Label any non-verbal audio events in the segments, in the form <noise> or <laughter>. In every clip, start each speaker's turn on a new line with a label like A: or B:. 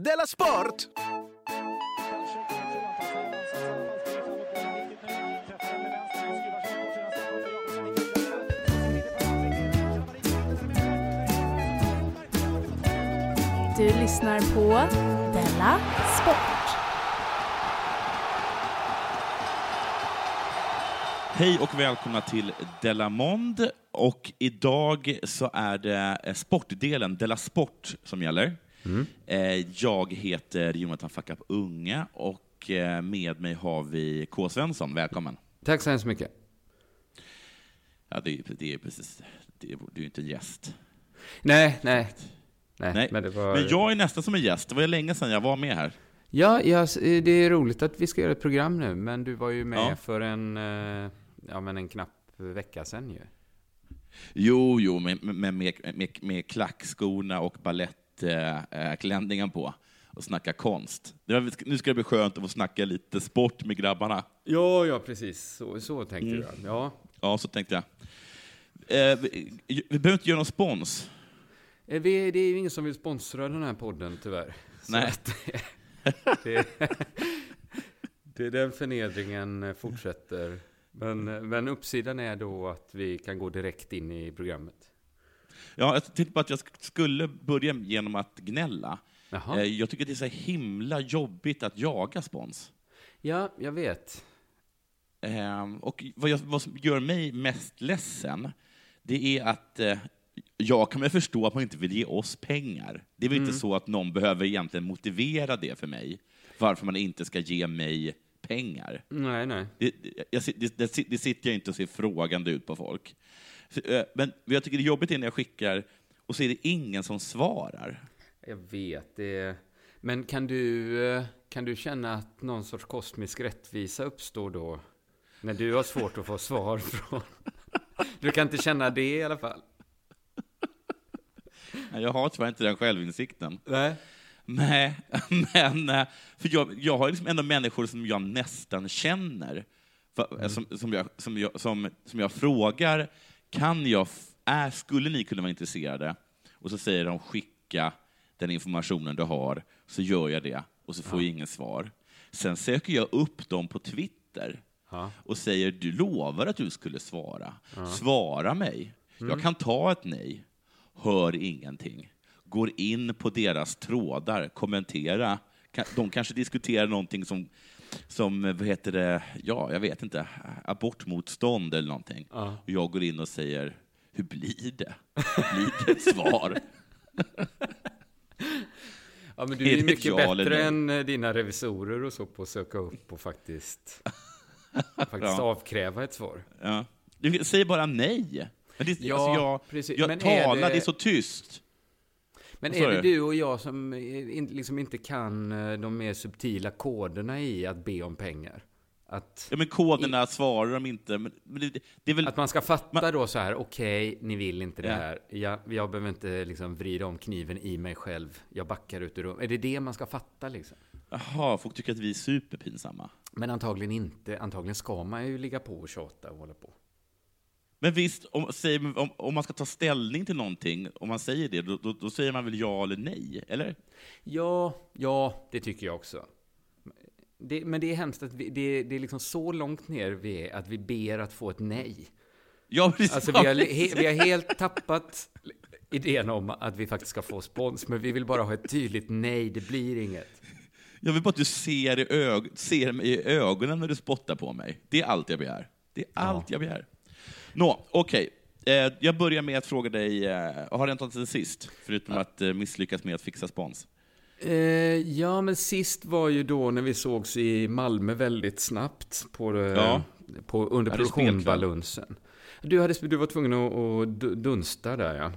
A: Della Sport!
B: Du lyssnar på Della Sport.
C: Hej och välkomna till Delamond. Och idag så är det sportdelen, Della Sport, som gäller. Eh, Jag heter Jonathan Fuckup Unge och eh, med mig har vi K. Svensson. Välkommen.
D: Tack så hemskt mycket.
C: Ja, det, är- det är precis, det är, du är inte en gäst.
D: Nej, nej. Nej,
C: Nej.
D: men det var...
C: Men jag är nästan som en gäst. Det var ju länge sedan jag var med här.
D: Ja, ja, det är roligt att vi ska göra ett program nu, men du var ju med
C: Ja.
D: för en, eh, ja men en knapp vecka sedan ju.
C: Jo, jo, med, med, med, med, med klackskorna och balettklänningen på och snacka konst. Var, nu ska det bli skönt att få snacka lite sport med grabbarna.
D: Ja, ja, precis. Så, så tänkte
C: Mm.
D: jag. Ja.
C: Ja, så tänkte jag. Eh, vi, vi behöver inte göra någon spons.
D: Eh, Vi, det är ju ingen som vill sponsra den här podden, tyvärr. Så
C: Nej.
D: att <laughs> det, det, den förnedringen eh, fortsätter. Men, eh, men uppsidan är då att vi kan gå direkt in i programmet.
C: Ja, jag tänkte på att jag sk- skulle börja genom att gnälla.
D: Jaha.
C: Eh, jag tycker det är så himla jobbigt att jaga spons.
D: Ja, jag vet.
C: Eh, och vad, jag, vad som gör mig mest ledsen, det är att eh, jag kan väl förstå att man inte vill ge oss pengar. Det är väl inte så att någon behöver egentligen motivera det för mig, varför man inte ska ge mig pengar.
D: Nej, nej.
C: Det, jag, det, det, det sitter jag inte och ser frågande ut på folk. Eh, Men jag tycker det är jobbigt är när jag skickar och så är det ingen som svarar.
D: Jag vet det. Men kan du, eh, kan du känna att någon sorts kosmisk rättvisa uppstår då? När du har svårt att få svar <laughs> från... Du kan inte känna det i alla fall?
C: Jag har tyvärr inte den självinsikten.
D: Nej.
C: Nej, <laughs> men eh, för jag, jag har liksom ändå människor som jag nästan känner, för, eh, som, som, jag, som, jag, som, som jag frågar, kan jag, är, skulle ni kunna vara intresserade? Och så säger de skicka den informationen du har, så gör jag det, och så får jag inget svar. Sen söker jag upp dem på Twitter
D: Ja.
C: och säger du lovar att du skulle svara. Svara mig. Jag kan ta ett nej. Hör ingenting. Går in på deras trådar, kommentera. De kanske diskuterar någonting som, som vad heter det, ja, jag vet inte, abortmotstånd eller någonting.
D: Ja.
C: Och jag går in och säger, hur blir det? Blir det ett svar? <laughs>
D: Ja, men du
C: Är
D: är mycket
C: ja
D: bättre än eh, dina revisorer och så på att söka upp och faktiskt, <laughs> faktiskt
C: Ja.
D: avkräva ett svar.
C: Ja. Du säger bara nej. Men det,
D: Ja,
C: alltså jag,
D: precis.
C: jag
D: Men
C: talar, det...
D: det-
C: är så tyst.
D: Men är det
C: du?
D: och jag som eh, liksom inte kan eh, de mer subtila koderna i att be om pengar? Att,
C: Ja, men koderna svarar de inte. Men det, det är väl...
D: att man ska fatta då så här, okej, ni vill inte det
C: Ja.
D: här. Jag, jag behöver inte liksom vrida om kniven i mig själv. Jag backar ut ur rummet. Är det det man ska fatta liksom?
C: Jaha, folk tycker att vi är superpinsamma.
D: Men antagligen inte. Antagligen ska man ju ligga på och tjata och hålla på.
C: Men visst, om, säger, om, om man ska ta ställning till någonting, om man säger det, då, då, då säger man väl ja eller nej? Eller?
D: Ja, ja, det tycker jag också. Det, men det är hemskt att vi, det, det är liksom så långt ner vi är att vi ber att få ett nej.
C: Ja, precis.
D: Alltså vi har, he, vi har helt tappat idén om att vi faktiskt ska få spons, men vi vill bara ha ett tydligt nej, det blir inget.
C: Jag vill bara att du ser, i ög, ser mig i ögonen när du spottar på mig. Det är allt jag begär. Det är allt jag begär. Nå, okej. Eh, jag börjar med att fråga dig, eh, har det hänt något sen sist? Förutom att eh, misslyckas med att fixa spons.
D: Eh, ja, men sist var ju då när vi sågs i Malmö väldigt snabbt på, det,
C: Ja.
D: på, under
C: Hade
D: produktion
C: spelkväll.
D: Balunsen. Du, hade, du var tvungen att, att du- dunsta där, ja.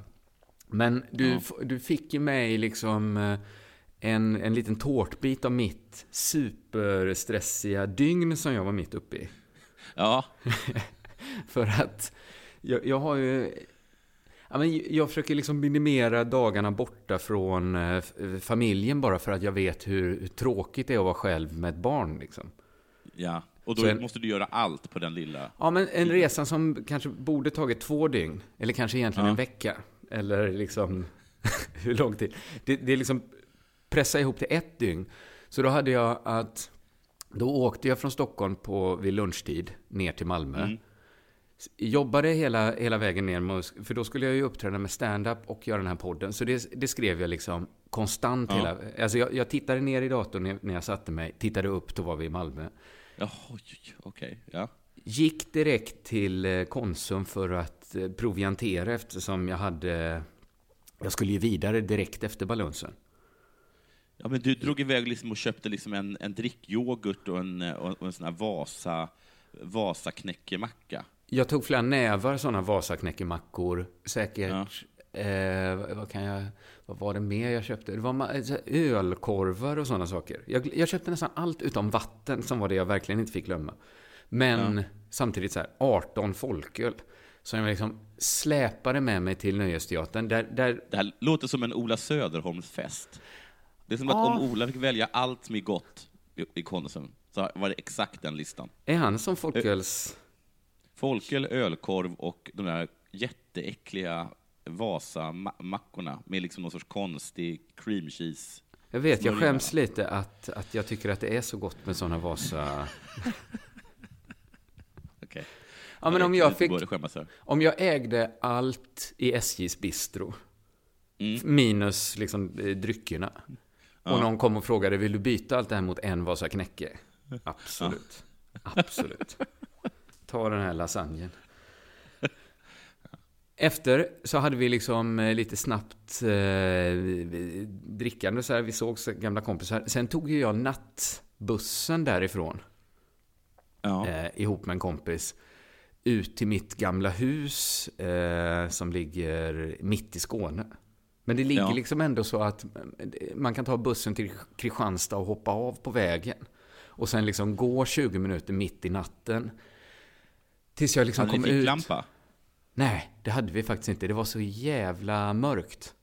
D: Men du,
C: Ja.
D: f- du fick ju mig liksom eh, en, en liten tårtbit av mitt superstressiga dygn som jag var mitt uppe i.
C: Ja, <laughs> <laughs>
D: För att jag, jag har ju... Ja, men jag försöker liksom minimera dagarna borta från eh, familjen bara för att jag vet hur, hur tråkigt det är att vara själv med ett barn. Liksom.
C: ja. Och då
D: Sen-
C: måste du göra allt på den lilla...
D: Ja, men en resa som kanske borde tagit två dygn, eller kanske egentligen
C: Ja.
D: en vecka, eller liksom <laughs> hur lång tid. Det, det är liksom pressa ihop till ett dygn. Så då hade jag att, då åkte jag från Stockholm på, vid lunchtid ner till Malmö.
C: Mm.
D: Jobbade hela, hela vägen ner, för då skulle jag ju uppträda med stand-up och göra den här podden. Så det, det skrev jag liksom konstant
C: Ja.
D: hela... Alltså jag, jag tittade ner i datorn när, jag satte mig, tittade upp, då var vi i Malmö.
C: Oj, okej. Ja.
D: Gick direkt till eh, Konsum för att eh, proviantera eftersom jag hade... Jag skulle ju vidare direkt efter balansen.
C: ja, men du drog iväg liksom och köpte liksom en, en drickyoghurt och en, och, och en sån här Vasa, Vasa knäckemacka.
D: Jag tog flera nävar sådana Vasaknäckemackor. Säkert...
C: Ja.
D: Eh, vad- kan jag... Vad var det mer jag köpte? Det var eh, ölkorvar och sådana saker. Jag, jag köpte nästan allt utom vatten, som var det jag verkligen inte fick glömma. Men samtidigt så här, 18 folköl. Som jag liksom släpade med mig till Nöjesteatern. Där, där
C: Det här låter som en Ola Söderholms-fest. Det är som
D: Ja.
C: att om Ola fick välja allt som är gott i, i Konsum, så var det exakt den listan.
D: är han som folköls...
C: Folköl, ölkorv och de där jätteäckliga Vasa-mackorna med liksom någon sorts konstig cream cheese.
D: Jag vet, jag skäms lite att, att jag tycker att det är så gott med sådana Vasa... <laughs>
C: Okej.
D: Ja, men om jag fick... Om jag ägde allt i SJs bistro,
C: Mm.
D: minus liksom eh, dryckerna, och
C: Ja.
D: någon kom och frågade, vill du byta allt det här mot en Vasa knäcke? Absolut. Absolut. Ta den här lasagnen. Efter så hade vi liksom eh, lite snabbt eh, drickande så här. Vi såg så gamla kompisar. Sen tog ju jag nattbussen därifrån
C: Ja.
D: eh, ihop med en kompis ut till mitt gamla hus eh, som ligger mitt i Skåne. Men det ligger
C: Ja.
D: liksom ändå så att eh, man kan ta bussen till Kristianstad och hoppa av på vägen. Och sen liksom gå 20 minuter mitt i natten. Tills jag liksom
C: Hade
D: kom
C: ni
D: ut.
C: ficklampa?
D: Nej, det hade vi faktiskt inte. Det var så jävla mörkt.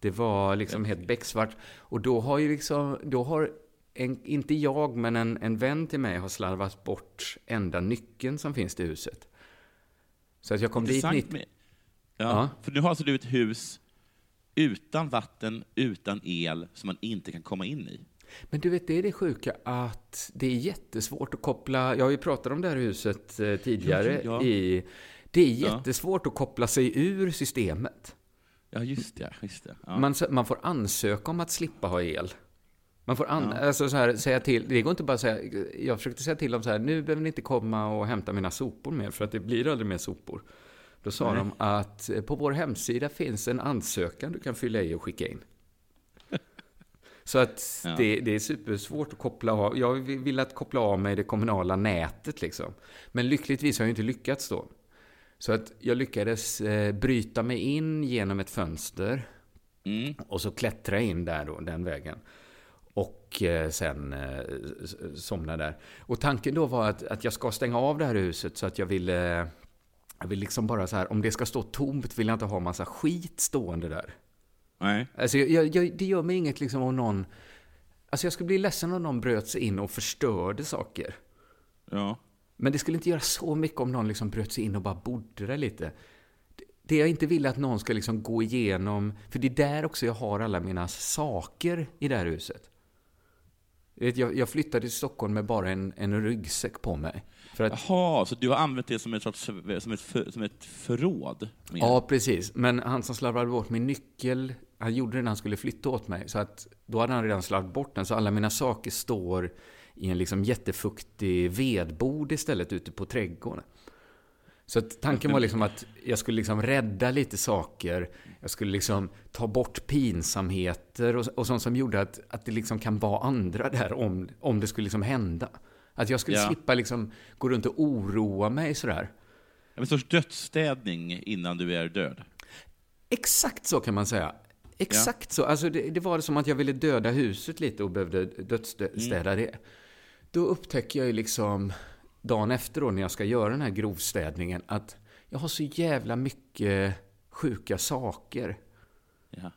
D: Det var liksom helt becksvart. Och då har ju liksom, då har, en, inte jag, men en, en vän till mig har slarvat bort enda nyckeln som finns till huset. Så att jag kom dit
C: Intressant
D: mitt...
C: med, ja,
D: Ja.
C: För nu har alltså du ett hus utan vatten, utan el, som man inte kan komma in i.
D: Men du vet, det är det sjuka att det är jättesvårt att koppla... Jag har ju pratat om det här huset eh, tidigare
C: Ja.
D: i... Det är
C: Ja.
D: jättesvårt att koppla sig ur systemet.
C: Ja, just det. Just det. Ja.
D: Man, man får ansöka om att slippa ha el. Man får an,
C: Ja.
D: alltså så här, säga till. Det går inte bara att säga. Jag försökte säga till dem så här. Nu behöver ni inte komma och hämta mina sopor mer. För att det blir aldrig mer sopor. Då sa
C: Nej.
D: de att på vår hemsida finns en ansökan du kan fylla i och skicka in. Så att
C: Ja.
D: det, det är supersvårt att koppla av. Jag vill att koppla av mig det kommunala nätet liksom. Men lyckligtvis har jag inte lyckats då. Så att jag lyckades eh, bryta mig in genom ett fönster.
C: Mm.
D: Och så klättra in där då, den vägen. Och eh, sen eh, somna där. Och tanken då var att, att jag ska stänga av det här huset så att jag ville... Jag vill liksom bara så här, om det ska stå tomt vill jag inte ha massa skit stående där.
C: Nej.
D: Alltså jag, jag, det gör mig inget liksom om någon... Alltså jag skulle bli ledsen om någon bröt sig in och förstörde saker.
C: Ja.
D: Men det skulle inte göra så mycket om någon liksom bröt sig in och bara bodde där lite. Det- jag inte vill är att någon ska liksom gå igenom, för det är där också jag har alla mina saker i det här huset. Jag, jag flyttade till Stockholm med bara en, en ryggsäck på mig. För att,
C: Jaha, så du har använt det som ett, sorts, som ett, för, som ett förråd? mer?
D: ja, precis. Men han som slarvade bort min nyckel, han gjorde det när han skulle flytta åt mig. Så att då hade han redan slarvat bort den, så alla mina saker står i en liksom jättefuktig vedbod istället ute på trädgården. Så tanken var liksom att jag skulle liksom rädda lite saker. Jag skulle liksom ta bort pinsamheter och, och sånt som gjorde att, att det liksom kan vara andra där om, om det skulle liksom hända. Att jag skulle
C: Ja.
D: slippa liksom gå runt och oroa mig sådär.
C: En sorts dödsstädning innan du är död?
D: Exakt så kan man säga. Exakt så. Alltså det, det var som att jag ville döda huset lite och behövde dödsstäda det. Då upptäcker jag ju liksom dagen efter då när jag ska göra den här grovstädningen att jag har så jävla mycket sjuka saker.
C: Ja.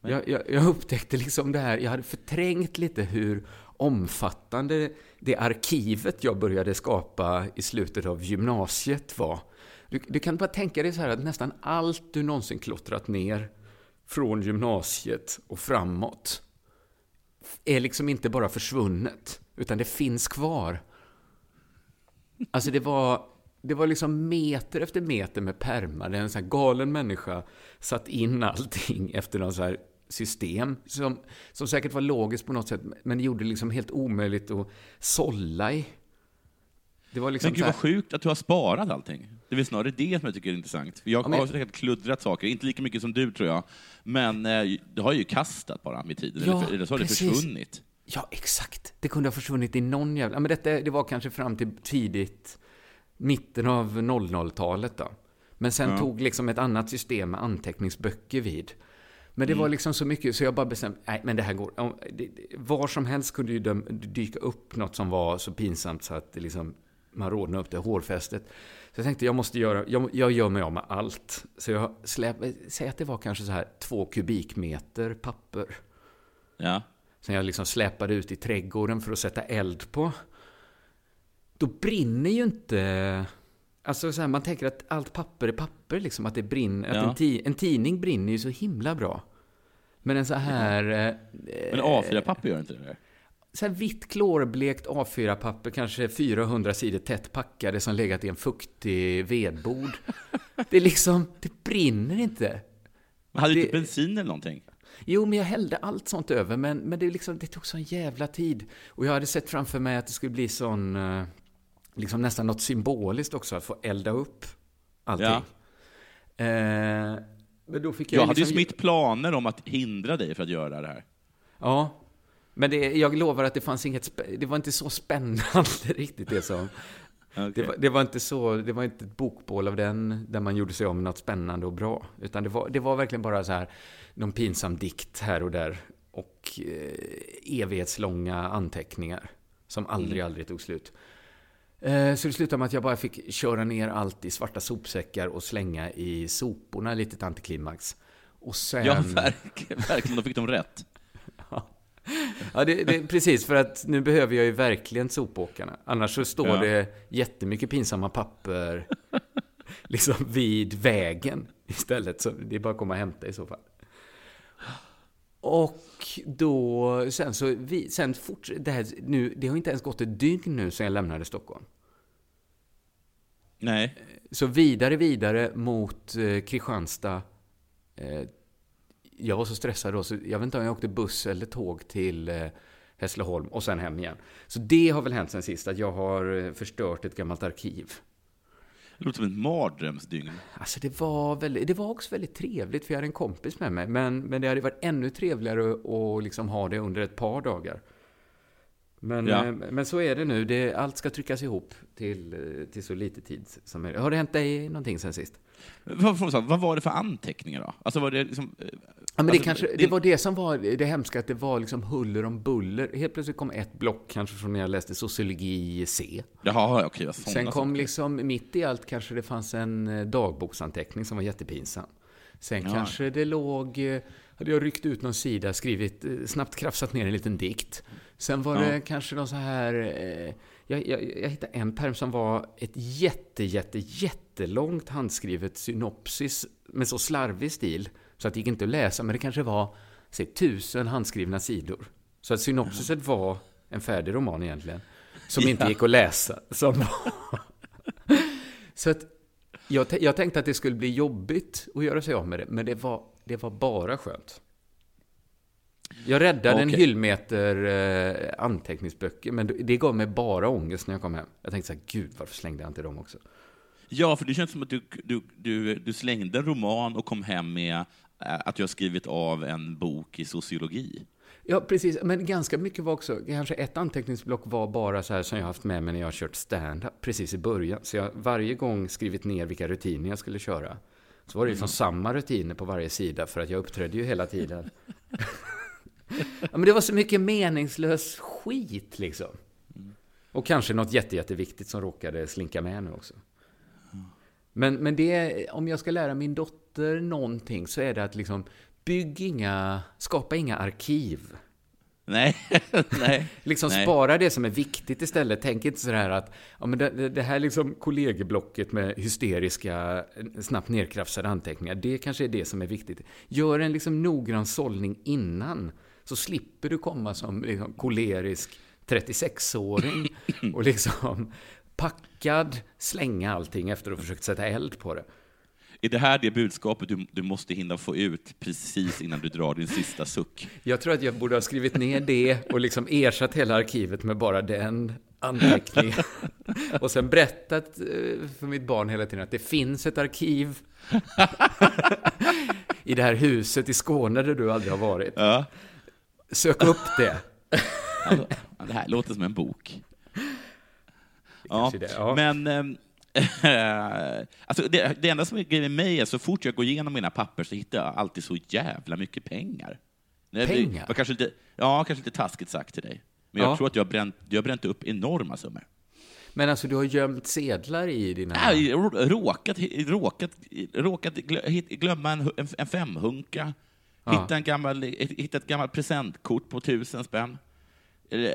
D: Jag, jag, jag upptäckte liksom det här, jag hade förträngt lite hur omfattande det arkivet jag började skapa i slutet av gymnasiet var. Du, du kan bara tänka dig så här att nästan allt du någonsin klottrat ner från gymnasiet och framåt är liksom inte bara försvunnet, utan det finns kvar. Alltså det var, det var liksom meter efter meter med pärmar där en sån här galen människa satt in allting efter någon så här system som, som säkert var logiskt på något sätt, men det gjorde det liksom helt omöjligt att sålla i.
C: Det var liksom men gud vad sjukt att du har sparat allting. Det är väl snarare det som jag tycker är intressant. jag ja, men... har säkert kluddrat saker, inte lika mycket som du tror jag, men eh, du har ju kastat bara med tiden, ja, eller, eller så har det försvunnit.
D: Ja, exakt. Det kunde ha försvunnit i någon jävla... Men detta, det var kanske fram till tidigt, mitten av 00-talet då. Men sen ja. tog liksom ett annat system med anteckningsböcker vid. Men det mm. var liksom så mycket, så jag bara bestämde, nej men det här går. Var som helst kunde ju dyka upp något som var så pinsamt så att det liksom, man rodnade upp det hårfästet. Så jag tänkte, jag måste göra, jag, jag gör mig av med allt. Så jag släp, säg att det var kanske så här två kubikmeter papper.
C: Ja.
D: Som jag liksom släpade ut i trädgården för att sätta eld på. Då brinner ju inte... Alltså så här, man tänker att allt papper är papper, liksom, att det brinner. Ja. Att en, en, tidning brinner ju så himla bra. Men en så här... Ja.
C: Eh, Men A4-papper gör inte det?
D: Så här vitt klorblekt A4-papper, kanske 400 sidor tätt packade som legat i en fuktig vedbord. det är liksom, det brinner inte.
C: Men hade du inte bensin eller någonting?
D: Jo, men jag hällde allt sånt över, men, men det, liksom, det tog sån jävla tid. Och jag hade sett framför mig att det skulle bli sån, eh, liksom nästan något symboliskt också, att få elda upp allting. Ja.
C: Eh, men då fick jag jag liksom... hade ju smitt planer om att hindra dig för att göra det här.
D: Ja, men det, jag lovar att det fanns inget, det var inte så spännande <laughs> riktigt det som... Okay. Det, var, det, var, inte så, det var inte ett bokbål av den, där man gjorde sig om något spännande och bra. Utan det var, det var verkligen bara så här, någon pinsam dikt här och där. Och eh, evighetslånga anteckningar. Som aldrig, mm. aldrig tog slut. Eh, så det slutade med att jag bara fick köra ner allt i svarta sopsäckar och slänga i soporna, litet antiklimax. Och sen...
C: Ja, verkligen. verkligen. Då fick de rätt.
D: Ja, det, det, precis, för att nu behöver jag ju verkligen sopåkarna. Annars så står ja. det jättemycket pinsamma papper liksom vid vägen istället. Så det är bara att komma och hämta i så fall. Och då, sen så, vi, sen fortsätter, det här, nu, det har inte ens gått ett dygn nu sedan jag lämnade Stockholm.
C: Nej.
D: Så vidare, vidare mot eh, Kristianstad. Eh, jag var så stressad då, så jag vet inte om jag åkte buss eller tåg till eh, Hässleholm och sen hem igen. Så det har väl hänt sen sist, att jag har eh, förstört ett gammalt arkiv.
C: Det låter som ett mardrömsdygn.
D: Alltså det var, väldigt, det var också väldigt trevligt, för jag hade en kompis med mig. Men, men det hade varit ännu trevligare att liksom ha det under ett par dagar. Men, ja. Eh, men så är det nu. Det, allt ska tryckas ihop till, till så lite tid som möjligt. Har det hänt dig någonting sen sist?
C: Vad, vad var det för anteckningar då? Alltså var det liksom,
D: eh, Ja, men alltså, det, kanske, det, det var det som var det hemska, att det var liksom huller om buller. Helt plötsligt kom ett block, kanske från när jag läste sociologi C.
C: Jaha, okej.
D: Sen kom saker. liksom, mitt i allt kanske det fanns en dagboksanteckning som var jättepinsam. Sen ja. kanske det låg, hade jag ryckt ut någon sida, skrivit, snabbt krafsat ner en liten dikt. Sen var ja. det kanske någon så här... Jag, jag, jag, hittade en perm som var ett jätte, jätte, jättelångt handskrivet synopsis med så slarvig stil så att det gick inte att läsa, men det kanske var säg, tusen handskrivna sidor. Så att synopsiset ja. var en färdig roman egentligen, som ja. inte gick att läsa. Som <laughs> så att jag, jag tänkte att det skulle bli jobbigt att göra sig av med det, men det var, det var bara skönt. Jag räddade okay. en hyllmeter eh, anteckningsböcker, men det gav mig bara ångest när jag kom hem. Jag tänkte så här, gud, varför slängde jag inte dem också?
C: Ja, för det känns som att du, du, du, du slängde en roman och kom hem med eh, att du har skrivit av en bok i sociologi.
D: Ja, precis. Men ganska mycket var också, kanske ett anteckningsblock var bara så här som jag haft med mig när jag har kört stand-up precis i början. Så jag varje gång skrivit ner vilka rutiner jag skulle köra. Så var det liksom mm. samma rutiner på varje sida, för att jag uppträdde ju hela tiden. <laughs> ja, men det var så mycket meningslös skit liksom. Och kanske något jätte, jätteviktigt som råkade slinka med nu också. Men, men det, om jag ska lära min dotter någonting så är det att liksom bygg inga, skapa inga arkiv.
C: Nej, <laughs> nej.
D: liksom nej. spara det som är viktigt istället. Tänk inte sådär att ja, men det, det här liksom kollegieblocket med hysteriska, snabbt nedkrafsade anteckningar, det kanske är det som är viktigt. Gör en liksom noggrann sållning innan Så slipper du komma som liksom, kolerisk 36-åring <clears throat> och liksom packad, slänga allting efter att ha försökt sätta eld på det.
C: Är det här det budskapet du, du måste hinna få ut precis innan du drar din sista suck?
D: Jag tror att jag borde ha skrivit ner det och liksom ersatt hela arkivet med bara den anteckningen. <laughs> Och sen berättat eh, för mitt barn hela tiden att det finns ett arkiv <laughs> i det här huset i Skåne där du aldrig har varit.
C: Ja.
D: Sök upp det.
C: Ja, Det här låter som en bok. Ja,
D: det, ja.
C: men ehm, <laughs> alltså det, det enda som är grejen med mig är så fort jag går igenom mina papper så hittar jag alltid så jävla mycket pengar. Det
D: Pengar?
C: var kanske lite, ja, kanske lite taskigt sagt till dig. Men jag
D: Ja.
C: tror att jag har bränt, jag har bränt upp enorma summor.
D: Men alltså, du har gömt sedlar i dina...
C: Nej, rå- råkat, råkat, råkat glömma en, en, en femhunka,
D: Ja.
C: hitta, en gammal, hitta ett gammalt presentkort på tusen spänn, eller,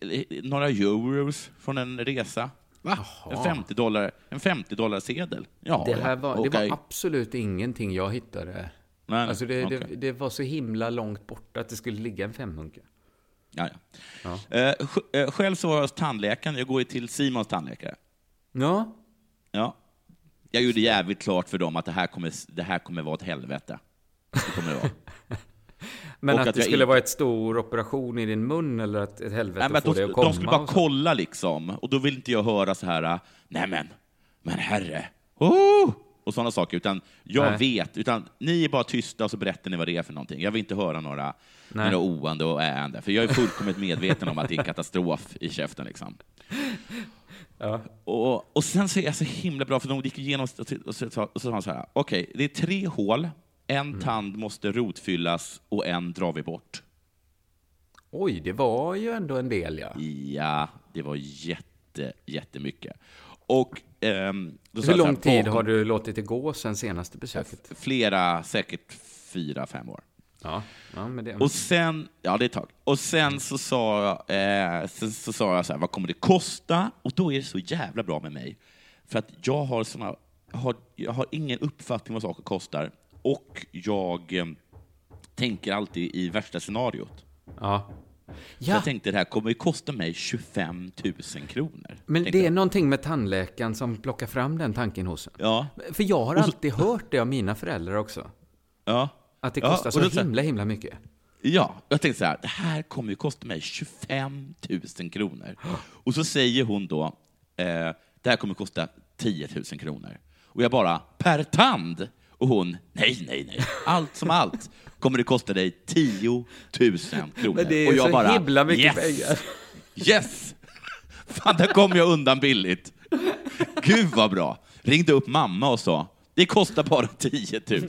C: eller, några euros från en resa. Va? En
D: Jaha.
C: 50 dollar, en 50 dollar sedel. Ja,
D: Det här var, det
C: okej.
D: var absolut ingenting jag hittade.
C: Nej,
D: Alltså det,
C: okej.
D: det, det var så himla långt borta att det skulle ligga en femhunka.
C: Ja, ja. Eh, eh, själv så var jag hos tandläkaren, jag går ju till Simons tandläkare.
D: Ja,
C: Ja. Jag gjorde jävligt klart för dem att det här kommer, det här kommer vara ett helvete. Det kommer det vara. <laughs>
D: men
C: Och
D: att,
C: att
D: det skulle
C: inte-
D: vara ett stor operation i din mun eller att ett helvete
C: Nej, men
D: få
C: de,
D: dig att komma.
C: de skulle bara kolla liksom, och då vill inte jag höra så här, nej men, men herre, oh! och sådana saker, utan jag
D: Nej.
C: vet, utan ni är bara tysta och så berättar ni vad det är för någonting. Jag vill inte höra några,
D: Nej.
C: några oande och äende, för jag är fullkomligt medveten om att det är en katastrof i käften. Liksom. <laughs>
D: Ja.
C: Och, och sen så är jag så himla bra, för de gick igenom och så, sa de så här, okej, det är tre hål, en
D: Mm.
C: tand måste rotfyllas och en drar vi bort.
D: Oj, det var ju ändå en del ja.
C: Ja, det var jätte, jättemycket. Och, ehm,
D: Hur lång
C: här,
D: tid
C: bakom-
D: har du låtit det gå sen senaste besöket?
C: Flera, säkert fyra, fem år.
D: Ja, ja det...
C: Och sen, ja det är ett tag. Och sen så sa jag, eh, sen så sa jag så här, vad kommer det kosta? Och då är det så jävla bra med mig. För att jag har såna, har, jag har ingen uppfattning vad saker kostar. Och jag eh, tänker alltid i värsta scenariot.
D: Ja. Ja,
C: jag tänkte det här kommer ju kosta mig 25 000 kronor.
D: men det är
C: jag.
D: någonting med tandläkaren som plockar fram den tanken hos en.
C: Ja,
D: För jag har
C: så-
D: alltid hört det av mina föräldrar också.
C: ja.
D: Att det
C: Ja,
D: kostar
C: och
D: så
C: så-
D: himla, himla mycket.
C: Ja, jag tänkte så här, det här kommer ju kosta mig 25 000 kronor. Och så säger hon då, eh, det här kommer kosta 10 000 kronor. Och jag bara, per tand? Och hon, nej, nej, nej, allt som allt kommer det kosta dig 10 000 kronor.
D: Men det är
C: och jag
D: så
C: bara,
D: himla mycket
C: yes,
D: pengar.
C: Yes! Fan, där kom jag undan billigt. Gud vad bra. Ringde upp mamma och sa, det kostar bara 10 000.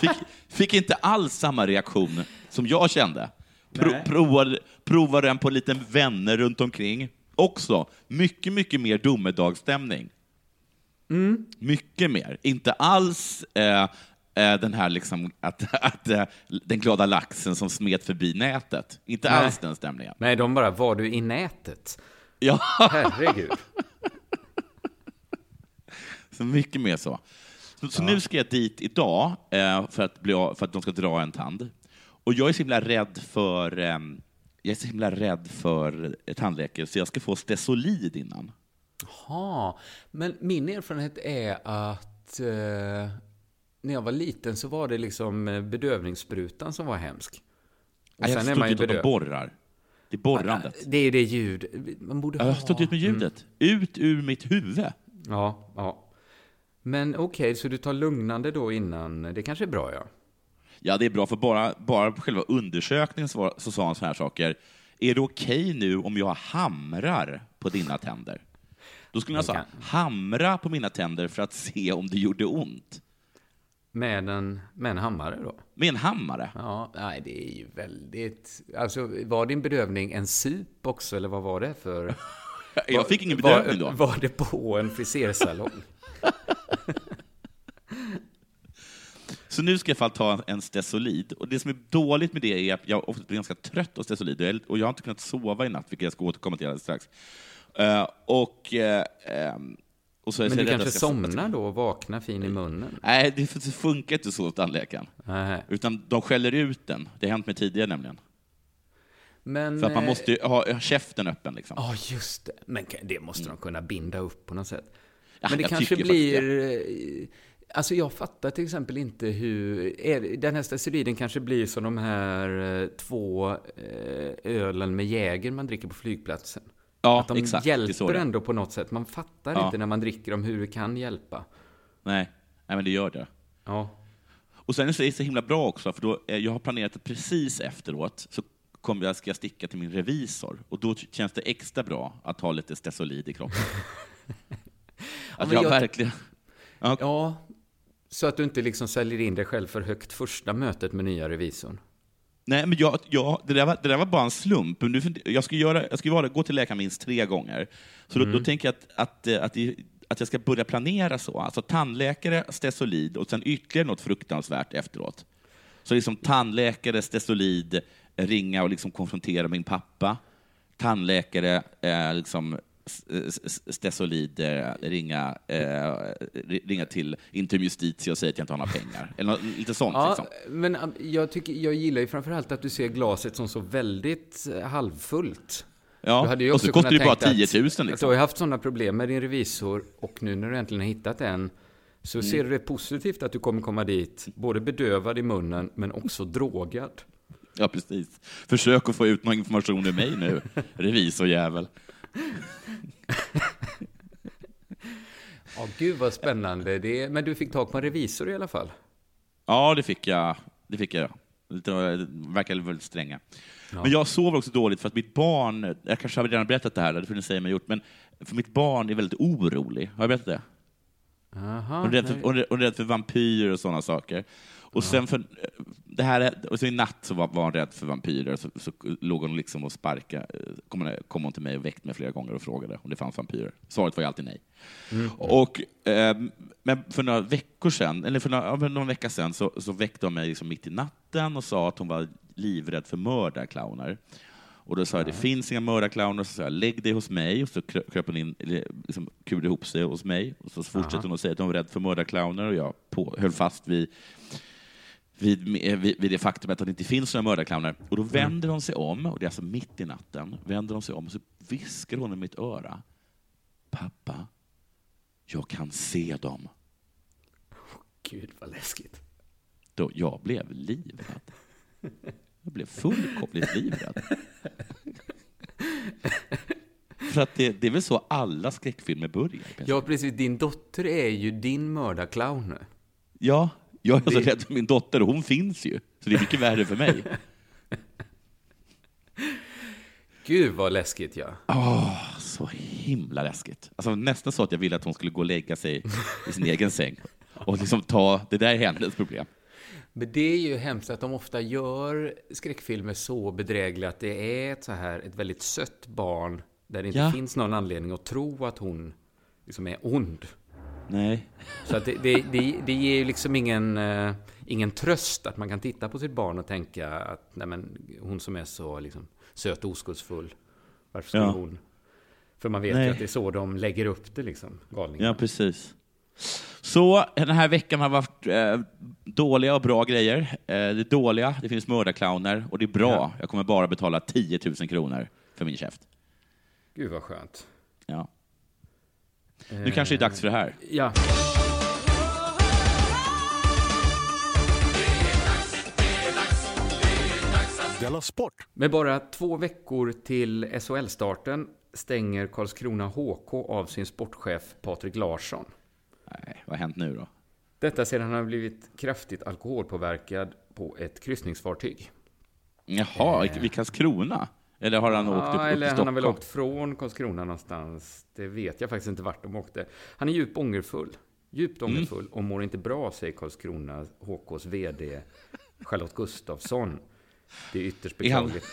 C: Fick, fick inte alls samma reaktion som jag kände. Pro, provade, provade den på lite vänner runt omkring. Också mycket, mycket mer domedagsstämning. Mycket mer. Inte alls eh, eh, den här liksom, att, <laughs> att eh, den glada laxen som smet förbi nätet. Inte
D: Nej.
C: alls den stämningen.
D: Nej, de bara, var du i nätet?
C: Ja, <laughs>
D: Herregud.
C: så mycket mer så. Så, så nu ska jag dit idag eh, för, att bli, för att de ska dra en tand. Och jag är så himla rädd för, eh, jag är så himla rädd för tandläkare så jag ska få Stesolid innan.
D: Ja, men min erfarenhet är att eh, när jag var liten så var det liksom eh, bedövningssprutan som var hemsk. Och
C: Jag
D: sen är man ju
C: och de borrar. Det är borrandet.
D: Det är det ljud. Man borde
C: Jag
D: ha...
C: har stått ut med ljudet. Ut ur mitt huvud.
D: Ja, ja. Men okej, så du tar lugnande då innan. Det kanske är bra, ja.
C: Ja, det är bra, för bara, bara på själva undersökningen så, var, så sa han så här saker. Är det okej nu om jag hamrar på dina tänder? Då skulle jag säga, hamra på mina tänder för att se om det gjorde ont.
D: Med en, med en hammare då.
C: Med en hammare.
D: Ja, nej, det är ju väldigt... Alltså, var din bedövning en sup också, eller vad var det för... <laughs>
C: Jag fick ingen bedövning
D: var,
C: då.
D: Var det på en frisersalong? <laughs>
C: Så nu ska jag i alla fall ta en Stesolid. Och det som är dåligt med det är att jag ofta blir ganska trött av Stesolid och jag- och jag har inte kunnat sova i natt, vilket jag ska återkomma till alldeles strax. Eh, och, eh, ehm, Och så
D: Men du kanske somnar då och vaknar fin i munnen?
C: Nej, det funkar inte så hos tandläkaren.
D: Nej.
C: Utan de skäller ut den. Det har hänt mig tidigare nämligen.
D: Men...
C: För att man
D: eh,
C: måste ju ha ha käften öppen liksom.
D: Ja, just det. Men det måste de kunna binda upp på något sätt.
C: Ja,
D: Men det kanske
C: faktiskt
D: blir... Alltså jag fattar till exempel inte hur... Är, den här steroiden kanske blir som de här två ölen med Jäger man dricker på flygplatsen.
C: Ja,
D: att de
C: exakt.
D: Hjälper ändå på något sätt. Man fattar
C: Ja.
D: inte när man dricker dem hur det kan hjälpa.
C: Nej. Nej, men det gör det.
D: Ja.
C: Och sen är det så himla bra också, för då, eh, jag har planerat att precis efteråt så kommer jag, ska jag sticka till min revisor. Och då känns det extra bra att ha lite Stesolid i kroppen. <laughs> att jag,
D: jag-
C: verkligen... Ja,
D: ja. Så att du inte liksom säljer in dig själv för högt första mötet med nya revisorn.
C: Nej, men jag, jag, det, där var, det där var bara en slump. Men nu, jag ska, göra, jag ska vara, gå till läkaren minst tre gånger. Så då, då tänker jag att, att, eh, att, att jag ska börja planera så. Alltså tandläkare, Stesolid och sen ytterligare något fruktansvärt efteråt. Så liksom tandläkare, Stesolid, eh, ringa och liksom konfrontera min pappa. Tandläkare, eh, liksom Stesolid, eh, ringa, eh, ringa till Inter Justitia och säga att jag inte har några pengar. Eller något, lite sånt.
D: Ja,
C: liksom.
D: men um, jag, tycker, jag gillar ju framförallt att du ser glaset som så väldigt eh, halvfullt.
C: Ja,
D: ju
C: och så kostar det
D: kunnat
C: bara
D: tänka
C: 10 000.
D: att- Att du
C: Liksom.
D: har ju haft sådana problem med din revisor och nu när du äntligen har hittat en så
C: Mm.
D: ser du det positivt att du kommer komma dit, både bedövad i munnen men också drogad.
C: Ja, precis. Försök att få ut någon information ur mig nu, <laughs> revisorjävel.
D: Ja, gud vad spännande. Det men du fick tag på en revisor i alla fall?
C: Ja, det fick jag. Det fick jag. Lite, verkar väldigt stränga.
D: Ja.
C: Men jag sover också dåligt för att mitt barn, jag kanske har redan berättat det här, det får ni säga om jag gjort, men för mitt barn är väldigt orolig. Har jag berättat det?
D: Aha,
C: Hon är rädd för,
D: nej.
C: hon är, hon är rädd för vampyrer och sådana saker. Och sen för, det här, är- och så i natt så var, var hon rädd för vampyrer, så, så låg hon liksom och sparkade, kom, hon- kom hon till mig och väckte mig flera gånger och frågade om det fanns vampyrer. Svaret var ju alltid nej. Och, eh, men för några veckor sedan, eller för några, för någon vecka sedan, så, så väckte hon mig liksom mitt i natten och sa att hon var livrädd för mördarclowner. Och då sa jag, det finns inga mördarclowner, så sa jag, lägg dig hos mig, och så krö- kröp hon in, liksom kurade ihop sig hos mig, och så fortsatte hon att säga att hon var rädd för mördarclowner, och jag på, höll fast vid, vid, vid, vid det faktum att det inte finns några mördarclowner. Och då vänder hon sig om, och det är alltså mitt i natten, vänder hon sig om och så viskar hon i mitt öra, pappa, jag kan se dem.
D: Gud vad läskigt.
C: Då jag blev livrädd. Jag blev fullkomligt livrädd. För att det, det är väl så alla skräckfilmer börjar?
D: Ja, precis. Din dotter är ju din mördarclown.
C: ja, jag är så
D: Det-
C: rädd för min dotter och hon finns ju. Så det är mycket värre för mig. <laughs>
D: Gud vad läskigt ja.
C: Åh, så himla läskigt. Alltså, nästan så att jag ville att hon skulle gå och lägga sig i sin egen säng och liksom ta, det där är hennes problem.
D: Men det är ju hemskt att de ofta gör skräckfilmer så bedrägliga att det är ett så här, ett väldigt sött barn där det inte
C: Ja.
D: finns någon anledning att tro att hon liksom är ond.
C: Nej.
D: Så att det, det, det, det ger ju liksom ingen, eh, ingen tröst att man kan titta på sitt barn och tänka att nej men, hon som är så liksom, söt och oskuldsfull, varför skulle
C: Ja.
D: hon... För man vet ju
C: Nej.
D: att det är så de lägger upp det liksom, galningarna.
C: Ja, precis. Så den här veckan har varit eh, dåliga och bra grejer. Eh, det dåliga, det finns mördarclowner och det är bra.
D: Ja.
C: Jag kommer bara betala 10 000 kronor för min käft.
D: Gud vad skönt.
C: Ja. Nu kanske det är dags för det här.
D: Ja. Med bara två veckor till SHL-starten stänger Karlskrona HK av sin sportchef Patrik Larsson.
C: Nej, vad har hänt nu då?
D: Detta sedan han har blivit kraftigt alkoholpåverkad på ett kryssningsfartyg.
C: Jaha, i Karlskrona? Eller har han åkt upp, upp
D: Ja,
C: till
D: eller han
C: Stockholm?
D: har väl åkt från Karlskrona någonstans. Det vet jag faktiskt inte vart de åkte. Han är djupt ångerfull. Djupt
C: Mm.
D: ångerfull och mår inte bra, säger Karlskrona HKs VD Charlotte Gustafsson. Det är ytterst beklagligt.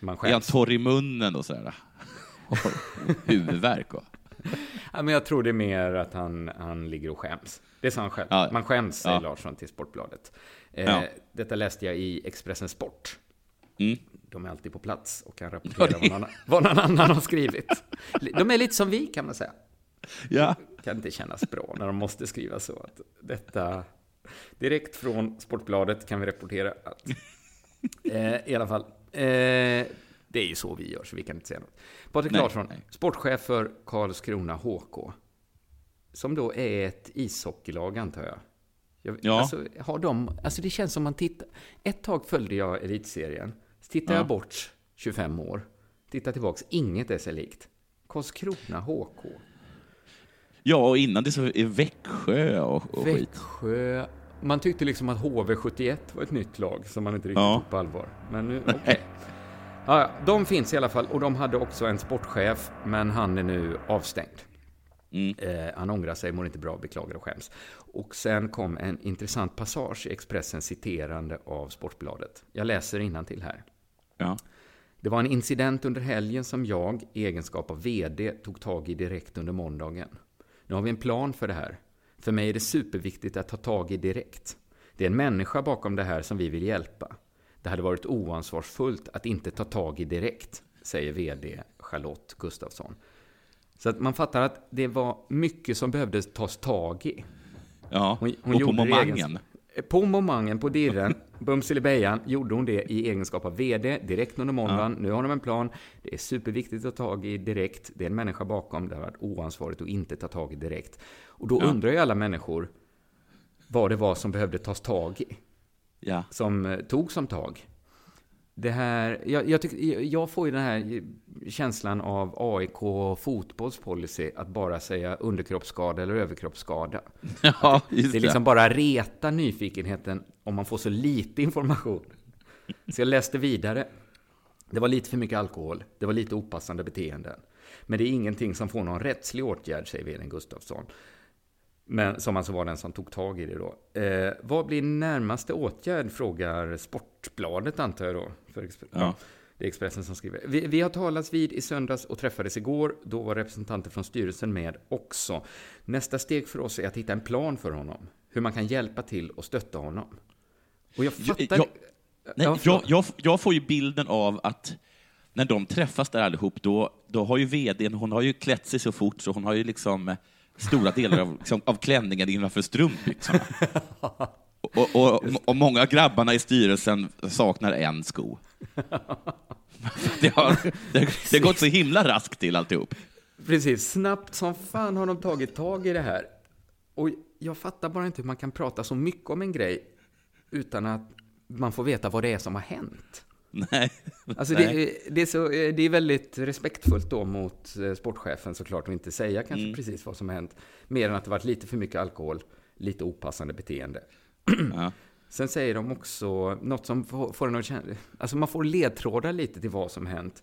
D: Man
C: Är han torr i munnen och sådär? <laughs> Och Huvudvärk och...
D: Ja, men jag tror det är mer att han, han ligger och skäms. Det sa han själv.
C: Ja.
D: Man skäms, säger
C: Ja.
D: Larsson till Sportbladet. Eh,
C: Ja.
D: Detta läste jag i Expressen Sport.
C: Mm.
D: De är alltid på plats och kan
C: Ja,
D: rapportera
C: det-
D: vad, någon, vad någon annan har skrivit. De är lite som vi, kan man säga.
C: Ja,
D: kan inte kännas bra när de måste skriva så. Att detta, direkt från Sportbladet kan vi rapportera att, eh, i alla fall, eh, det är ju så vi gör, så vi kan inte säga något. Patrik Larsson, sportchef för Karlskrona HK, som då är ett ishockeylag, antar jag. jag
C: Ja.
D: alltså, har de, alltså det känns som man tittar... Ett tag följde jag elitserien. Tittar
C: Ja.
D: jag bort 25 år. Tittar tillbaks, inget är sig likt. Karlskrona HK.
C: Ja, och innan det så är Växjö och, och skit.
D: Växjö. Man tyckte liksom att HV71 var ett nytt lag som man inte riktigt
C: Ja.
D: tog på allvar. Men nu, okej. Ja, ja, de finns i alla fall och de hade också en sportchef, men han är nu avstängd.
C: Mm.
D: Eh, han ångrar sig, mår inte bra, beklagar och skäms. Och sen kom en intressant passage i Expressen citerande av Sportbladet. Jag läser till här.
C: Ja.
D: Det var en incident under helgen som jag, i egenskap av VD, tog tag i direkt under måndagen. Nu har vi en plan för det här. För mig är det superviktigt att ta tag i direkt. Det är en människa bakom det här som vi vill hjälpa. Det hade varit oansvarsfullt att inte ta tag i direkt, säger VD Charlotte Gustafsson. Så att man fattar att det var mycket som behövde tas tag i.
C: ja.
D: Hon- hon
C: och på momangen.
D: egen- På momangen, på dirren, <laughs> bumselibejan, gjorde hon det i egenskap av VD direkt under måndagen. Nu har de en plan. Det är superviktigt att ta tag i direkt. Det är en människa bakom. Det har varit oansvarigt att inte ta tag i direkt. Och då
C: Ja.
D: undrar ju alla människor vad det var som behövde tas tag i.
C: Ja.
D: Som eh, tog som tag. Det här, jag, jag, tycker, jag- får ju den här känslan av AIK fotbolls policy att bara säga underkroppsskada eller överkroppsskada. <laughs>
C: ja, just
D: Det är liksom bara reta nyfikenheten om man får så lite information. Så jag läste vidare. Det var lite för mycket alkohol. Det var lite opassande beteenden. Men det är ingenting som får någon rättslig åtgärd, säger vdn Gustafsson. Men som alltså var den som tog tag i det då. Eh, vad blir närmaste åtgärd, frågar Sportbladet antar jag då. För Exp-
C: Ja.
D: Det är Expressen som skriver. Vi, vi har talats vid i söndags och träffades igår. Då var representanter från styrelsen med också. Nästa steg för oss är att hitta en plan för honom. Hur man kan hjälpa till och stötta honom. Och jag fattar...
C: jag- Nej,
D: Ja,
C: jag, jag, jag får ju bilden av att när de träffas där allihop, då, då har ju vdn, hon har ju klätt sig så fort så hon har ju liksom stora delar av, liksom, av klänningen innanför strumpbyxorna. <laughs> Och, och, och, och många av grabbarna i styrelsen saknar en sko. <laughs> Det har, det, det har gått så himla raskt till alltihop.
D: Precis, snabbt som fan har de tagit tag i det här. Och jag fattar bara inte hur man kan prata så mycket om en grej utan att man får veta vad det är som har hänt. <laughs>
C: Nej.
D: Alltså
C: Nej.
D: det, är- det, är så, det är väldigt respektfullt då mot eh, sportchefen såklart att inte säga kanske
C: Mm.
D: precis vad som har hänt. Mer än att det varit lite för mycket alkohol, lite opassande beteende. <clears throat>
C: Ja.
D: Sen säger de också något som får får en att känna... Alltså man får ledtrådar lite till vad som hänt.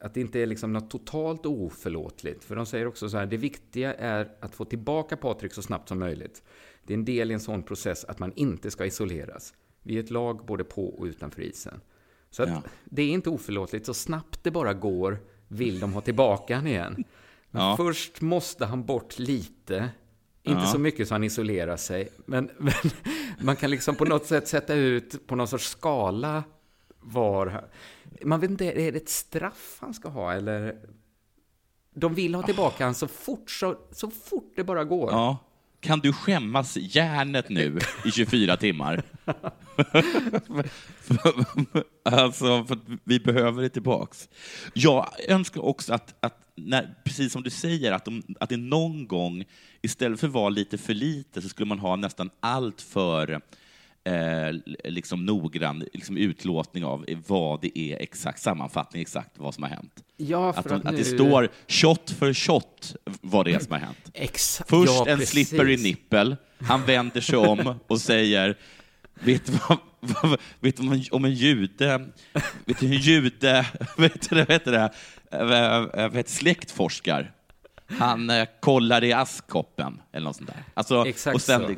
D: Att det inte är liksom något totalt oförlåtligt. För de säger också så här, det viktiga är att få tillbaka Patrik så snabbt som möjligt. Det är en del i en sån process att man inte ska isoleras. Vi är ett lag både på och utanför isen. Så
C: Ja.
D: det är inte oförlåtligt. Så snabbt det bara går vill de ha tillbaka han igen. Men
C: Ja.
D: först måste han bort lite. Inte
C: Ja.
D: så mycket så han isolerar sig. Men, <laughs> men man kan liksom på något sätt sätta ut på någon sorts skala var... Man vet inte, är det ett straff han ska ha eller? De vill ha tillbaka han så fort, så, så fort det bara går.
C: Ja. Kan du skämmas järnet nu i 24 timmar? <laughs> alltså, för vi behöver det tillbaks. Jag önskar också att, att när, precis som du säger, att, de, att det någon gång, istället för att vara lite för lite, så skulle man ha nästan allt för eh, liksom noggrann liksom utlåtning av vad det är exakt, sammanfattning exakt vad som har hänt.
D: Ja, för
C: Att,
D: att
C: att
D: nu-
C: det står shot för shot vad det är som har hänt. <clears throat>
D: Exakt.
C: Först
D: ja,
C: en
D: precis.
C: slippery nippel. Han vänder sig om och säger, vet du vad, vet du om en- om en jude, vet du hur en jude, <laughs> vet du, det, vet du det, vet, släktforskar? Han eh, kollar i askkoppen, eller något sånt där. Alltså,
D: Exakt
C: och sen,
D: så.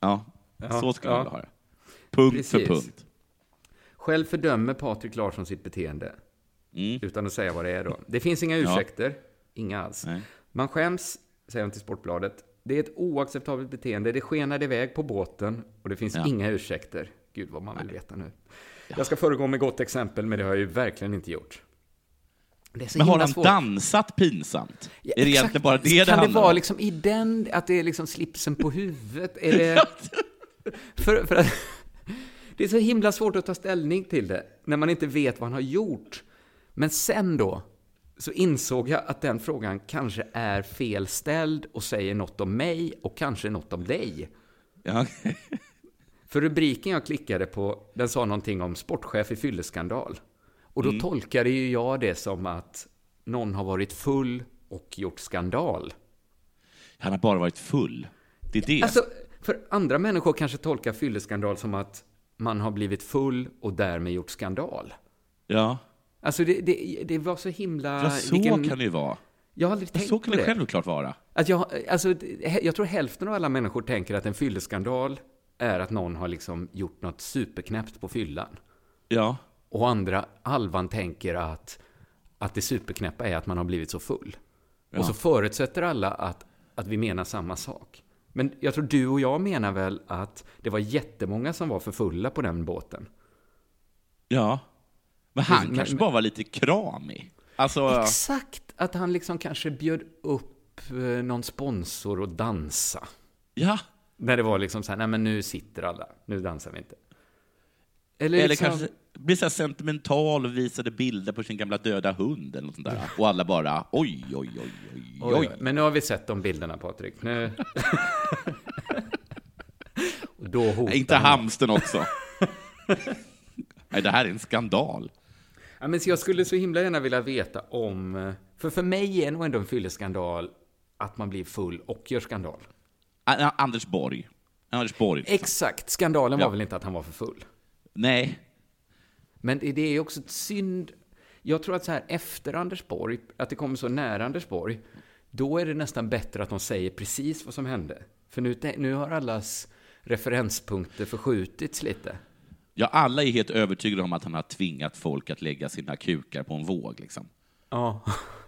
C: Ja,
D: Ja,
C: så ska
D: ja.
C: man vilja ha det. Punkt för
D: Precis.
C: punkt.
D: Själv fördömer Patrik Larsson sitt beteende.
C: Mm.
D: Utan att säga vad det är då. Det finns inga
C: Ja.
D: ursäkter. Inga alls.
C: Nej.
D: Man skäms, säger hon till Sportbladet. Det är ett oacceptabelt beteende. Det skenade iväg på båten och det finns
C: Ja.
D: inga ursäkter. Gud vad man vill veta nu. Jag ska föregå med gott exempel, men det har jag ju verkligen inte gjort. Det
C: Men har han
D: svårt.
C: dansat pinsamt?
D: Ja,
C: är det egentligen bara det det
D: Kan det
C: handlar
D: vara
C: om?
D: liksom i den, att det är liksom slipsen på huvudet? Är <laughs> det... <laughs> för, för att, det är så himla svårt att ta ställning till det, när man inte vet vad han har gjort. Men sen då, så insåg jag att den frågan kanske är felställd och säger något om mig och kanske något om dig.
C: Ja.
D: För rubriken jag klickade på, den sa någonting om sportchef i fylleskandal. Och då tolkade ju jag det som att någon har varit full och gjort skandal.
C: Han har bara varit full. Det är det.
D: Alltså, för andra människor kanske tolkar fylleskandal som att man har blivit full och därmed gjort skandal.
C: ja.
D: Alltså, det, det, det var så himla...
C: ja, så
D: vilken-
C: kan det ju vara.
D: Jag har aldrig tänkt
C: så
D: på
C: kan det
D: det.
C: självklart vara.
D: Att jag, alltså, jag tror hälften av alla människor tänker att en fylleskandal är att någon har liksom gjort något superknäppt på fyllan.
C: Ja.
D: Och andra halvan tänker att, att det superknäppa är att man har blivit så full.
C: Ja.
D: Och så förutsätter alla att, att vi menar samma sak. Men jag tror du och jag menar väl att det var jättemånga som var för fulla på den båten.
C: Ja. Men han
D: Men-
C: kanske
D: men-
C: bara var lite kramig. Alltså,
D: Exakt, att han liksom kanske bjöd upp eh, någon sponsor och dansa.
C: ja.
D: När det var liksom så här, nej men nu sitter alla, nu dansar vi inte. Eller,
C: Eller
D: liksom,
C: kanske blir så sentimental och visade bilder på sin gamla döda hund eller något sånt där. Och alla bara oj, oj, oj, oj,
D: Oj. Men nu har vi sett de bilderna, Patrik. Nu... <laughs> och då hotar
C: Nej, inte hamsten också. <laughs> Nej, det här är en skandal.
D: Ja, men så jag skulle så himla gärna vilja veta om... För för mig är nog ändå en fylleskandal att man blir full och gör skandal.
C: Anders Borg. Anders Borg.
D: Exakt. Skandalen
C: Ja.
D: var väl inte att han var för full.
C: Nej.
D: Men det är också ett synd. Jag tror att så här efter Anders Borg, att det kommer så nära Anders Borg, då är det nästan bättre att de säger precis vad som hände. För nu, nu har allas referenspunkter förskjutits lite.
C: Ja, alla är helt övertygade om att han har tvingat folk att lägga sina kukar på en våg. Liksom.
D: Ja.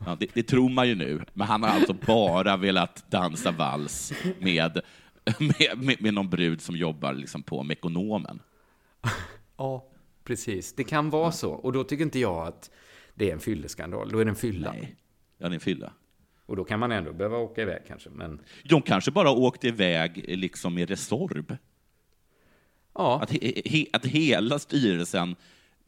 C: Ja, det, det tror man ju nu, men han har alltså bara velat dansa vals med, med, med, med någon brud som jobbar liksom på Mekonomen.
D: Ja, precis. Det kan vara så. Och då tycker inte jag att det är en fylleskandal. Då är det en fylla.
C: Nej, ja, det är en fylla.
D: Och då kan man ändå behöva åka iväg kanske. Men
C: De kanske bara åkte iväg liksom med Resorb.
D: ja,
C: Att, he, he, att hela styrelsen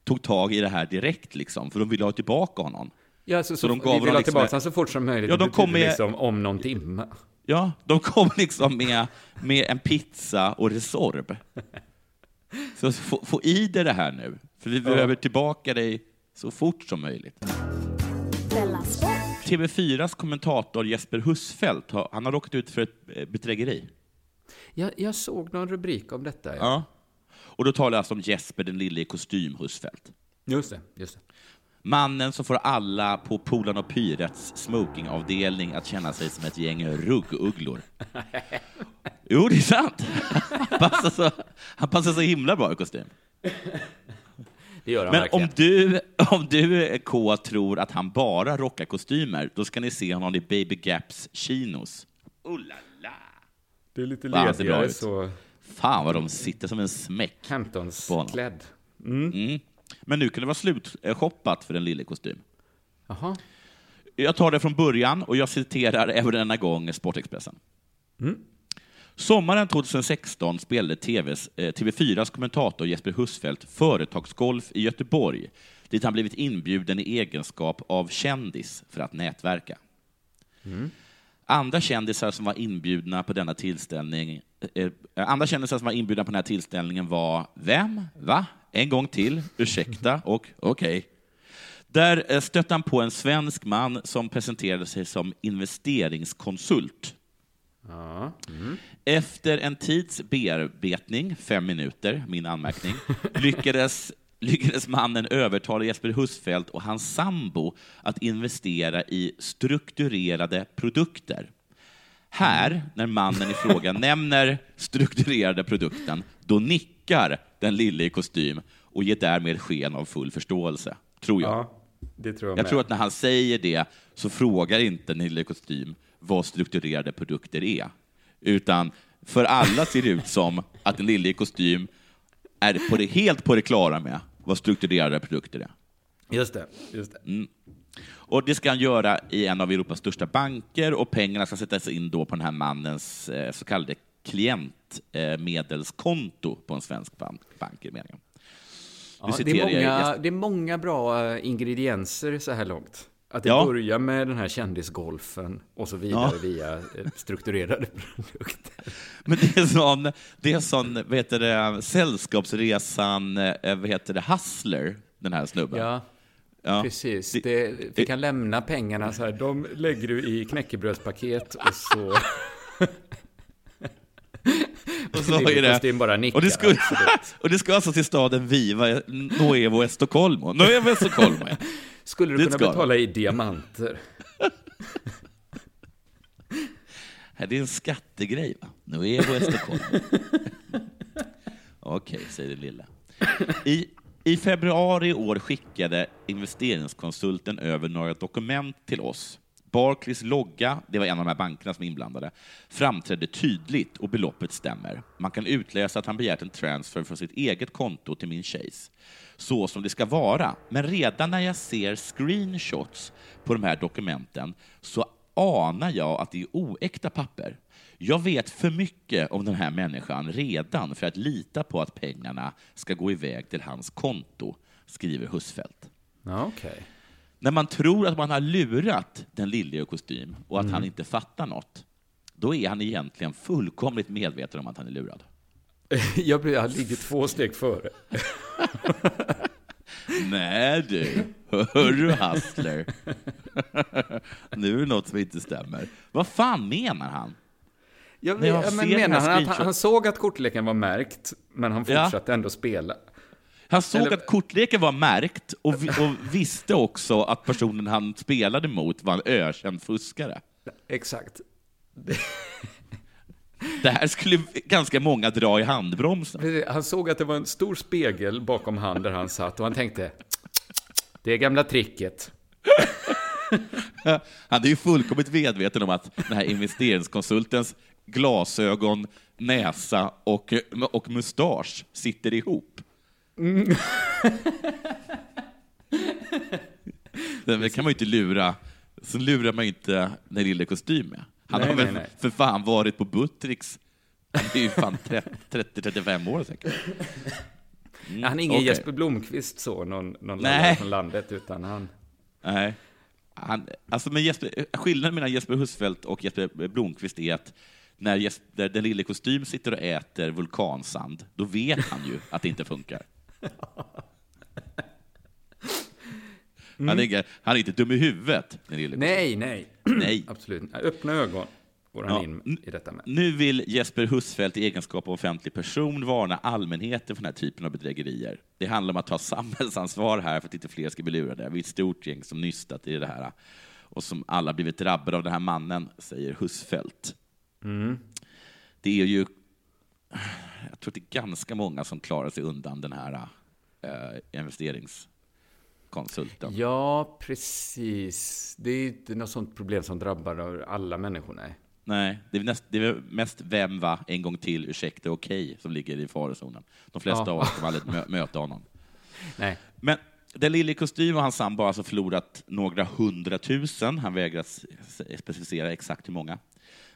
C: tog tag i det här direkt, liksom, för de ville ha tillbaka honom.
D: ja så, så,
C: de
D: vi
C: gav
D: vill
C: honom
D: ha
C: liksom
D: tillbaka honom så fort som möjligt.
C: Ja, de kom med-
D: liksom om någon timme.
C: Ja, de kom <laughs> liksom med, med en pizza och Resorb. <laughs> Så få, få i dig det här nu, för vi behöver tillbaka dig så fort som möjligt.
B: Della Sport.
C: TV4s kommentator Jesper Husfeldt, har- han har råkat ut för ett eh, bedrägeri.
D: Jag, jag såg någon rubrik om detta. Ja.
C: Ja. Och då talar jag alltså om Jesper den lille i kostym Husfeldt.
D: Just det. Just det.
C: Mannen som får alla på Polan och Pyrets smokingavdelning att känna sig som ett gäng ruggugglor. <laughs> Jo, det är sant. Han passar så, han passar så himla bra i kostym.
D: Det gör han
C: Men
D: verkligen.
C: om du, om du, K, tror att han bara rockar kostymer, då ska ni se honom i Baby Gaps chinos. Oh la la!
D: Det är lite ledigare så
C: Fan vad de sitter som en smäck. På honom.
D: Hamptons-klädd.
C: Mm. Men nu kan det vara slutshoppat för den lille kostym.
D: Jaha.
C: Jag tar det från början och jag citerar även denna gång Sportexpressen. Sommaren 2016 spelade TVs, eh, TV4s kommentator Jesper Husfeldt företagsgolf i Göteborg, dit han blivit inbjuden i egenskap av kändis för att nätverka. Andra kändisar som var inbjudna på denna tillställning andra kändisar som var inbjudna på den här tillställningen var Vem? Va? En gång till? Ursäkta? <laughs> Och okej. Där eh, stötte han på en svensk man som presenterade sig som investeringskonsult.
D: Ja.
C: Efter en tids bearbetning, fem minuter, min anmärkning, <laughs> lyckades, lyckades mannen övertala Jesper Husfeldt och hans sambo att investera i strukturerade produkter. Här, när mannen i fråga <laughs> nämner strukturerade produkten, då nickar den lille i kostym och ger därmed sken av full förståelse, tror jag.
D: ja, det tror jag,
C: Jag
D: med.
C: tror att när han säger det så frågar inte Nille Kostym vad strukturerade produkter är. Utan för alla ser det ut som att den lille i kostym är på det, helt på det klara med vad strukturerade produkter är.
D: Just det. Just det.
C: Och det ska han göra i en av Europas största banker och pengarna ska sättas in då på den här mannens eh, så kallade klientmedelskonto på en svensk bank, bank meningen.
D: Ja, det, är många, det är många bra eh, ingredienser så här långt. Att det
C: Ja.
D: börjar med den här kändisgolfen och så vidare
C: Ja.
D: via eh, strukturerade <laughs> produkter.
C: Men det är sån, det är sån vad heter det, Sällskapsresan, vad heter det, Hustler, den här snubben.
D: Ja,
C: Ja.
D: precis.
C: Det-
D: vi kan lämna pengarna så här. De lägger du i knäckebrödspaket och <laughs> så...
C: Och så är det,
D: Lillekostym bara nickar.
C: och det, skulle, <laughs> och det ska alltså till staden Viva, Nuevo Estocolmo. Nuevo Estocolmo, ja.
D: Skulle du
C: det
D: kunna
C: ska
D: betala i diamanter? <laughs>
C: Det är en skattegrej, va? Nuevo Estocolmo. Okej, säger det lilla. I, i februari i år skickade investeringskonsulten över några dokument till oss. Barclays logga, det var en av de här bankerna som är inblandade, framträdde tydligt och beloppet stämmer. Man kan utläsa att han begärt en transfer från sitt eget konto till min tjejs. Så som det ska vara. Men redan när jag ser screenshots på de här dokumenten så anar jag att det är oäkta papper. Jag vet för mycket om den här människan redan för att lita på att pengarna ska gå iväg till hans konto, skriver Husfeldt.
D: Okej.
C: När man tror att man har lurat den lille i kostym och att han inte fattar något, då är han egentligen fullkomligt medveten om att han är lurad. <laughs>
D: Jag, blir, jag ligger två steg före. <laughs>
C: Nej du, hör du Hustler? <laughs> nu är det något som inte stämmer. Vad fan menar han?
D: Jag,
C: När jag
D: ja, men menar han att han, han såg att kortleken var märkt, men han
C: Ja.
D: fortsatte ändå spela?
C: Han såg
D: Eller-
C: att kortleken var märkt och, och visste också att personen han spelade mot var en ökänd fuskare.
D: Exakt. <laughs>
C: Det här skulle ganska många dra i handbromsen.
D: Han såg att det var en stor spegel bakom han där han satt och han tänkte, det är gamla tricket. <laughs>
C: Han är ju fullkomligt medveten om att den här investeringskonsultens glasögon, näsa och, och mustasch sitter ihop. <laughs> Det kan man ju inte lura. Så lurar man ju inte den lille kostym med. Han
D: Nej,
C: har väl
D: nej, nej.
C: för fan varit på Buttricks. Han är ju fan 30-35 år säkert.
D: han är ingen
C: okej.
D: Jesper Blomqvist så, någon, någon lallare från landet, utan han...
C: Nej. Han, alltså men Jesper, skillnaden mellan Jesper Husfeldt och Jesper Blomqvist är att när Jesper, den lille kostym sitter och äter vulkansand, då vet han ju att det inte funkar. Han, är, inga- han är inte dum i huvudet, den lille
D: Nej, nej.
C: Nej. <clears throat>
D: Absolut. Öppna ögon
C: Ja.
D: in i detta med.
C: Nu vill Jesper Husfeldt i egenskap av offentlig person varna allmänheten för den här typen av bedrägerier. Det handlar om att ta samhällsansvar här för att inte fler ska bli lurade. Vi är ett stort gäng som nystat i det här och som alla blivit drabbade av den här mannen, säger Husfeldt. Det är ju, jag tror det är ganska många som klarar sig undan den här eh, investeringskonsulten.
D: Ja, precis. Det är inte något sånt problem som drabbar alla människor, nej.
C: Nej, det är, näst, det är mest vem, va, en gång till, ursäkta, okej, som ligger i farozonen. De flesta
D: Ja.
C: av oss kommer aldrig mö, möta honom. <laughs>
D: Nej.
C: Men den lille kostym och hans sambo har alltså förlorat några hundratusen. Han vägrar specificera exakt hur många.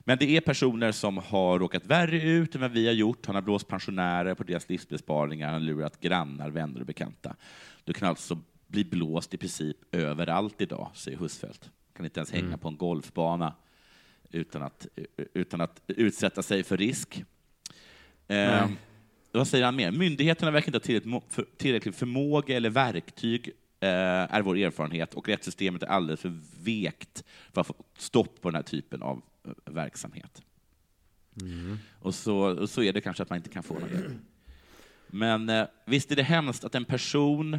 C: Men det är personer som har råkat värre ut än vad vi har gjort. Han har blåst pensionärer på deras livsbesparingar, han har lurat grannar, vänner och bekanta. Du kan alltså bli blåst i princip överallt idag, säger Husfeldt. kan inte ens hänga på en golfbana utan att, utan att utsätta sig för risk. Eh, vad säger han mer? Myndigheterna verkar inte ha tillräckligt, tillräcklig förmåga eller verktyg, eh, är vår erfarenhet, och rättssystemet är alldeles för vekt för att få stopp på den här typen av verksamhet. Och, så, och så är det kanske att man inte kan få hjälp. Men eh, visst är det hemskt att en person,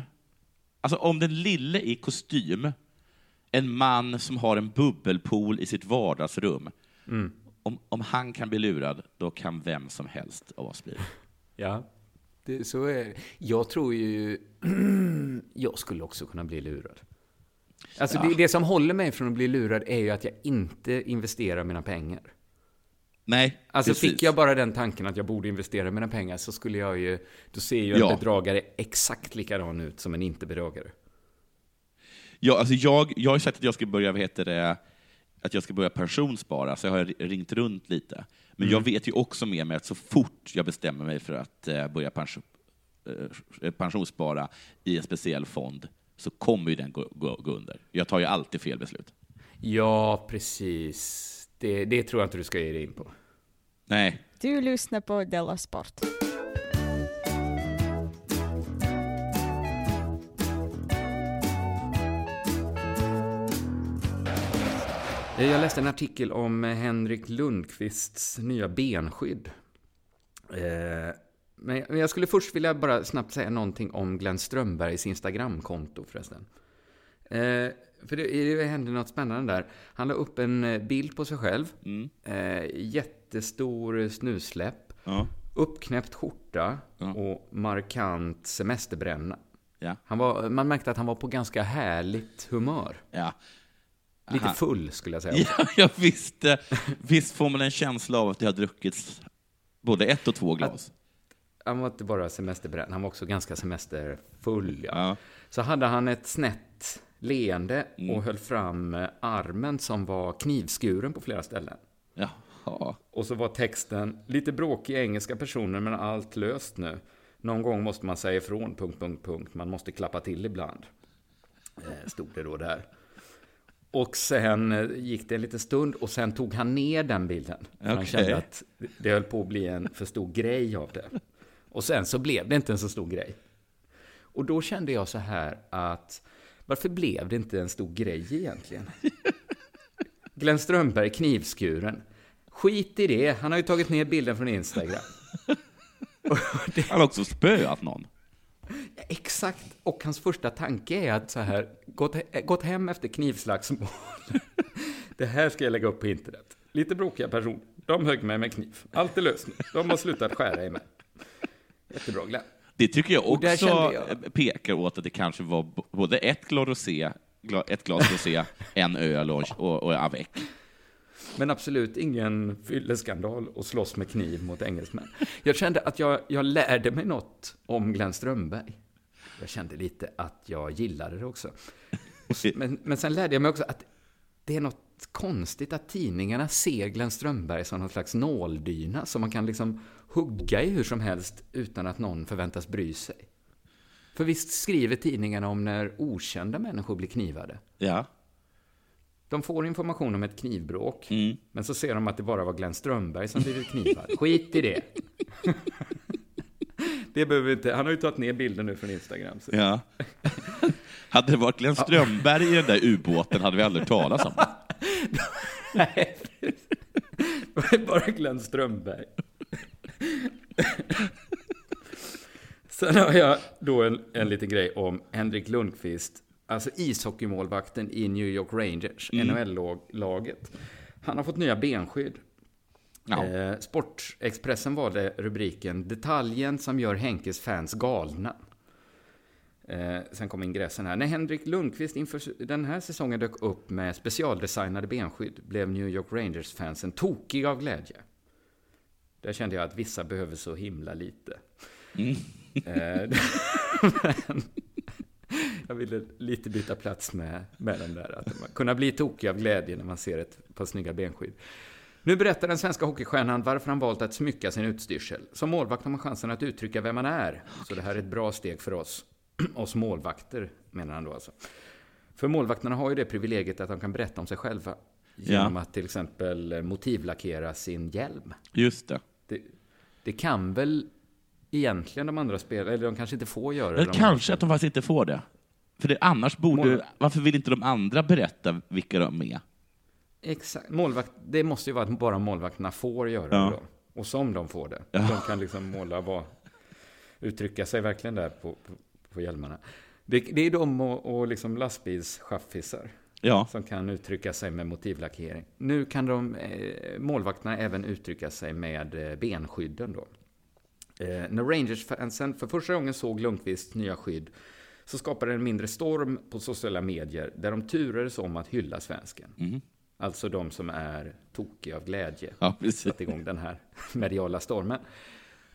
C: alltså om den lille i kostym, en man som har en bubbelpool i sitt vardagsrum, om, om han kan bli lurad, då kan vem som helst av oss bli det.
D: Ja, det, så är det. Jag tror ju... <clears throat> jag skulle också kunna bli lurad. Alltså det, det som håller mig från att bli lurad är ju att jag inte investerar mina pengar.
C: Nej,
D: Alltså
C: precis.
D: fick jag bara den tanken att jag borde investera mina pengar så skulle jag ju... Då ser ju en
C: Ja.
D: bedragare exakt likadan ut som en inte-bedragare.
C: Ja, alltså jag, jag har sagt att jag ska börja, vad heter det, att jag ska börja pensionsspara, så jag har ringt runt lite. Men jag vet ju också med mig att så fort jag bestämmer mig för att eh, börja pension, eh, pensionsspara i en speciell fond, så kommer ju den gå, gå, gå under. Jag tar ju alltid fel beslut.
D: Ja, precis. Det, det tror jag inte du ska ge dig in på.
C: Nej,
B: Du lyssnar på Della Sport.
D: Eh, Jag läste en artikel om eh, Henrik Lundqvists nya benskydd. Eh, Men jag skulle först vilja bara snabbt säga någonting om Glenn Strömbergs Instagramkonto förresten. Eh, För det, det hände något spännande där. Han la upp en eh, bild på sig själv.
C: Mm.
D: Eh, Jättestor snusläpp.
C: ja,
D: Uppknäppt skjorta
C: Ja.
D: och markant semesterbränna.
C: ja,
D: Han var, man märkte att han var på ganska härligt humör.
C: ja.
D: Lite full skulle jag säga.
C: Ja, <laughs> jag visste. Visst får man en känsla av att det har druckits både ett och två glas?
D: Han var inte bara semesterbränd, han var också ganska semesterfull. Ja.
C: Ja.
D: Så hade han ett snett leende
C: Mm.
D: och höll fram eh, armen som var knivskuren på flera ställen.
C: Jaha.
D: Och så var texten, lite bråkiga engelska personer men allt löst nu. Någon gång måste man säga ifrån, punkt, punkt, punkt. Man måste klappa till ibland. Eh, stod det då där. Och sen eh, gick det en liten stund och sen tog han ner den bilden. För Han kände att det höll på att bli en för stor grej av det. Och sen så blev det inte en så stor grej. Och då kände jag så här att varför blev det inte en stor grej egentligen? <laughs> Glenn Strömberg knivskuren. Skit i det, han har ju tagit ner bilden från Instagram. <laughs>
C: Han har också spöat någon.
D: Exakt, och hans första tanke är att så här, gått, he- gått hem efter knivslagsmål. <laughs> Det här ska jag lägga upp på internet. Lite bråkiga personer, de högg mig med kniv. Allt är löst nu, de har slutat skära i mig. Jättebra Glenn.
C: Det tycker jag också
D: jag-
C: pekar åt att det kanske var både ett glas rosé, ett glas rosé, <laughs> en öl och, och, och avec.
D: Men absolut ingen fylleskandal och slåss med kniv mot engelsmän. Jag kände att jag, jag lärde mig något om Glenn Strömberg. Jag kände lite att jag gillade det också. <laughs> Men, men sen lärde jag mig också att det är något konstigt att tidningarna ser Glenn Strömberg som någon slags nåldyna som man kan liksom hugga i hur som helst utan att någon förväntas bry sig. För visst skriver tidningarna om när okända människor blir knivade?
C: Ja.
D: De får information om ett knivbråk,
C: Mm.
D: men så ser de att det bara var Glenn Strömberg som blivit knivad. Skit i det. <laughs> det behöver vi inte. Han har ju tagit ner bilden nu från Instagram. Så.
C: ja. <laughs> Hade det varit Glenn Strömberg i den där ubåten hade vi aldrig talas om det. <laughs> <laughs>
D: Bara Glenn Strömberg. <laughs> Sen har jag då en, en liten grej om Henrik Lundqvist, alltså ishockeymålvakten i New York Rangers, NHL-laget. Han har fått nya benskydd.
C: Ja.
D: Eh, Sportexpressen var det rubriken “Detaljen som gör Henkes fans galna”. Eh, sen kom ingressen här. När Henrik Lundqvist inför den här säsongen dök upp med specialdesignade benskydd blev New York Rangers-fansen tokiga av glädje. Där kände jag att vissa behöver så himla lite.
C: Mm.
D: Eh, <laughs> men jag ville lite byta plats med, med den där. Att man kunna bli tokig av glädje när man ser ett par snygga benskydd. Nu berättar den svenska hockeystjärnan varför han valt att smycka sin utstyrsel. Som målvakt har man chansen att uttrycka vem man är. Så det här är ett bra steg för oss. <clears throat> oss målvakter, menar han då alltså. För målvakterna har ju det privilegiet att de kan berätta om sig själva. Genom att till exempel motivlackera sin hjälm.
C: Just det.
D: Det, det kan väl egentligen de andra spelarna, eller de kanske inte får göra
C: Eller
D: de
C: kanske att de faktiskt inte får det. För det, annars borde...
D: Mål-
C: Varför vill inte de andra berätta vilka de är?
D: Exakt. Målvakt, det måste ju vara att bara målvakterna får göra
C: Ja.
D: det då. Och som de får det.
C: Ja.
D: De kan liksom måla vad, uttrycka sig verkligen där på, på, hjälmarna. Det, det är de och, och liksom lastbilschaffisar
C: Ja.
D: som kan uttrycka sig med motivlackering. Nu kan de, eh, målvakterna även uttrycka sig med eh, benskydden då. Eh, när Rangers-fansen för första gången såg Lundqvists nya skydd så skapade det en mindre storm på sociala medier där de turades om att hylla svensken.
C: Mm.
D: Alltså de som är tokiga av glädje.
C: Ja, precis.
D: Satte igång den här <laughs> mediala stormen.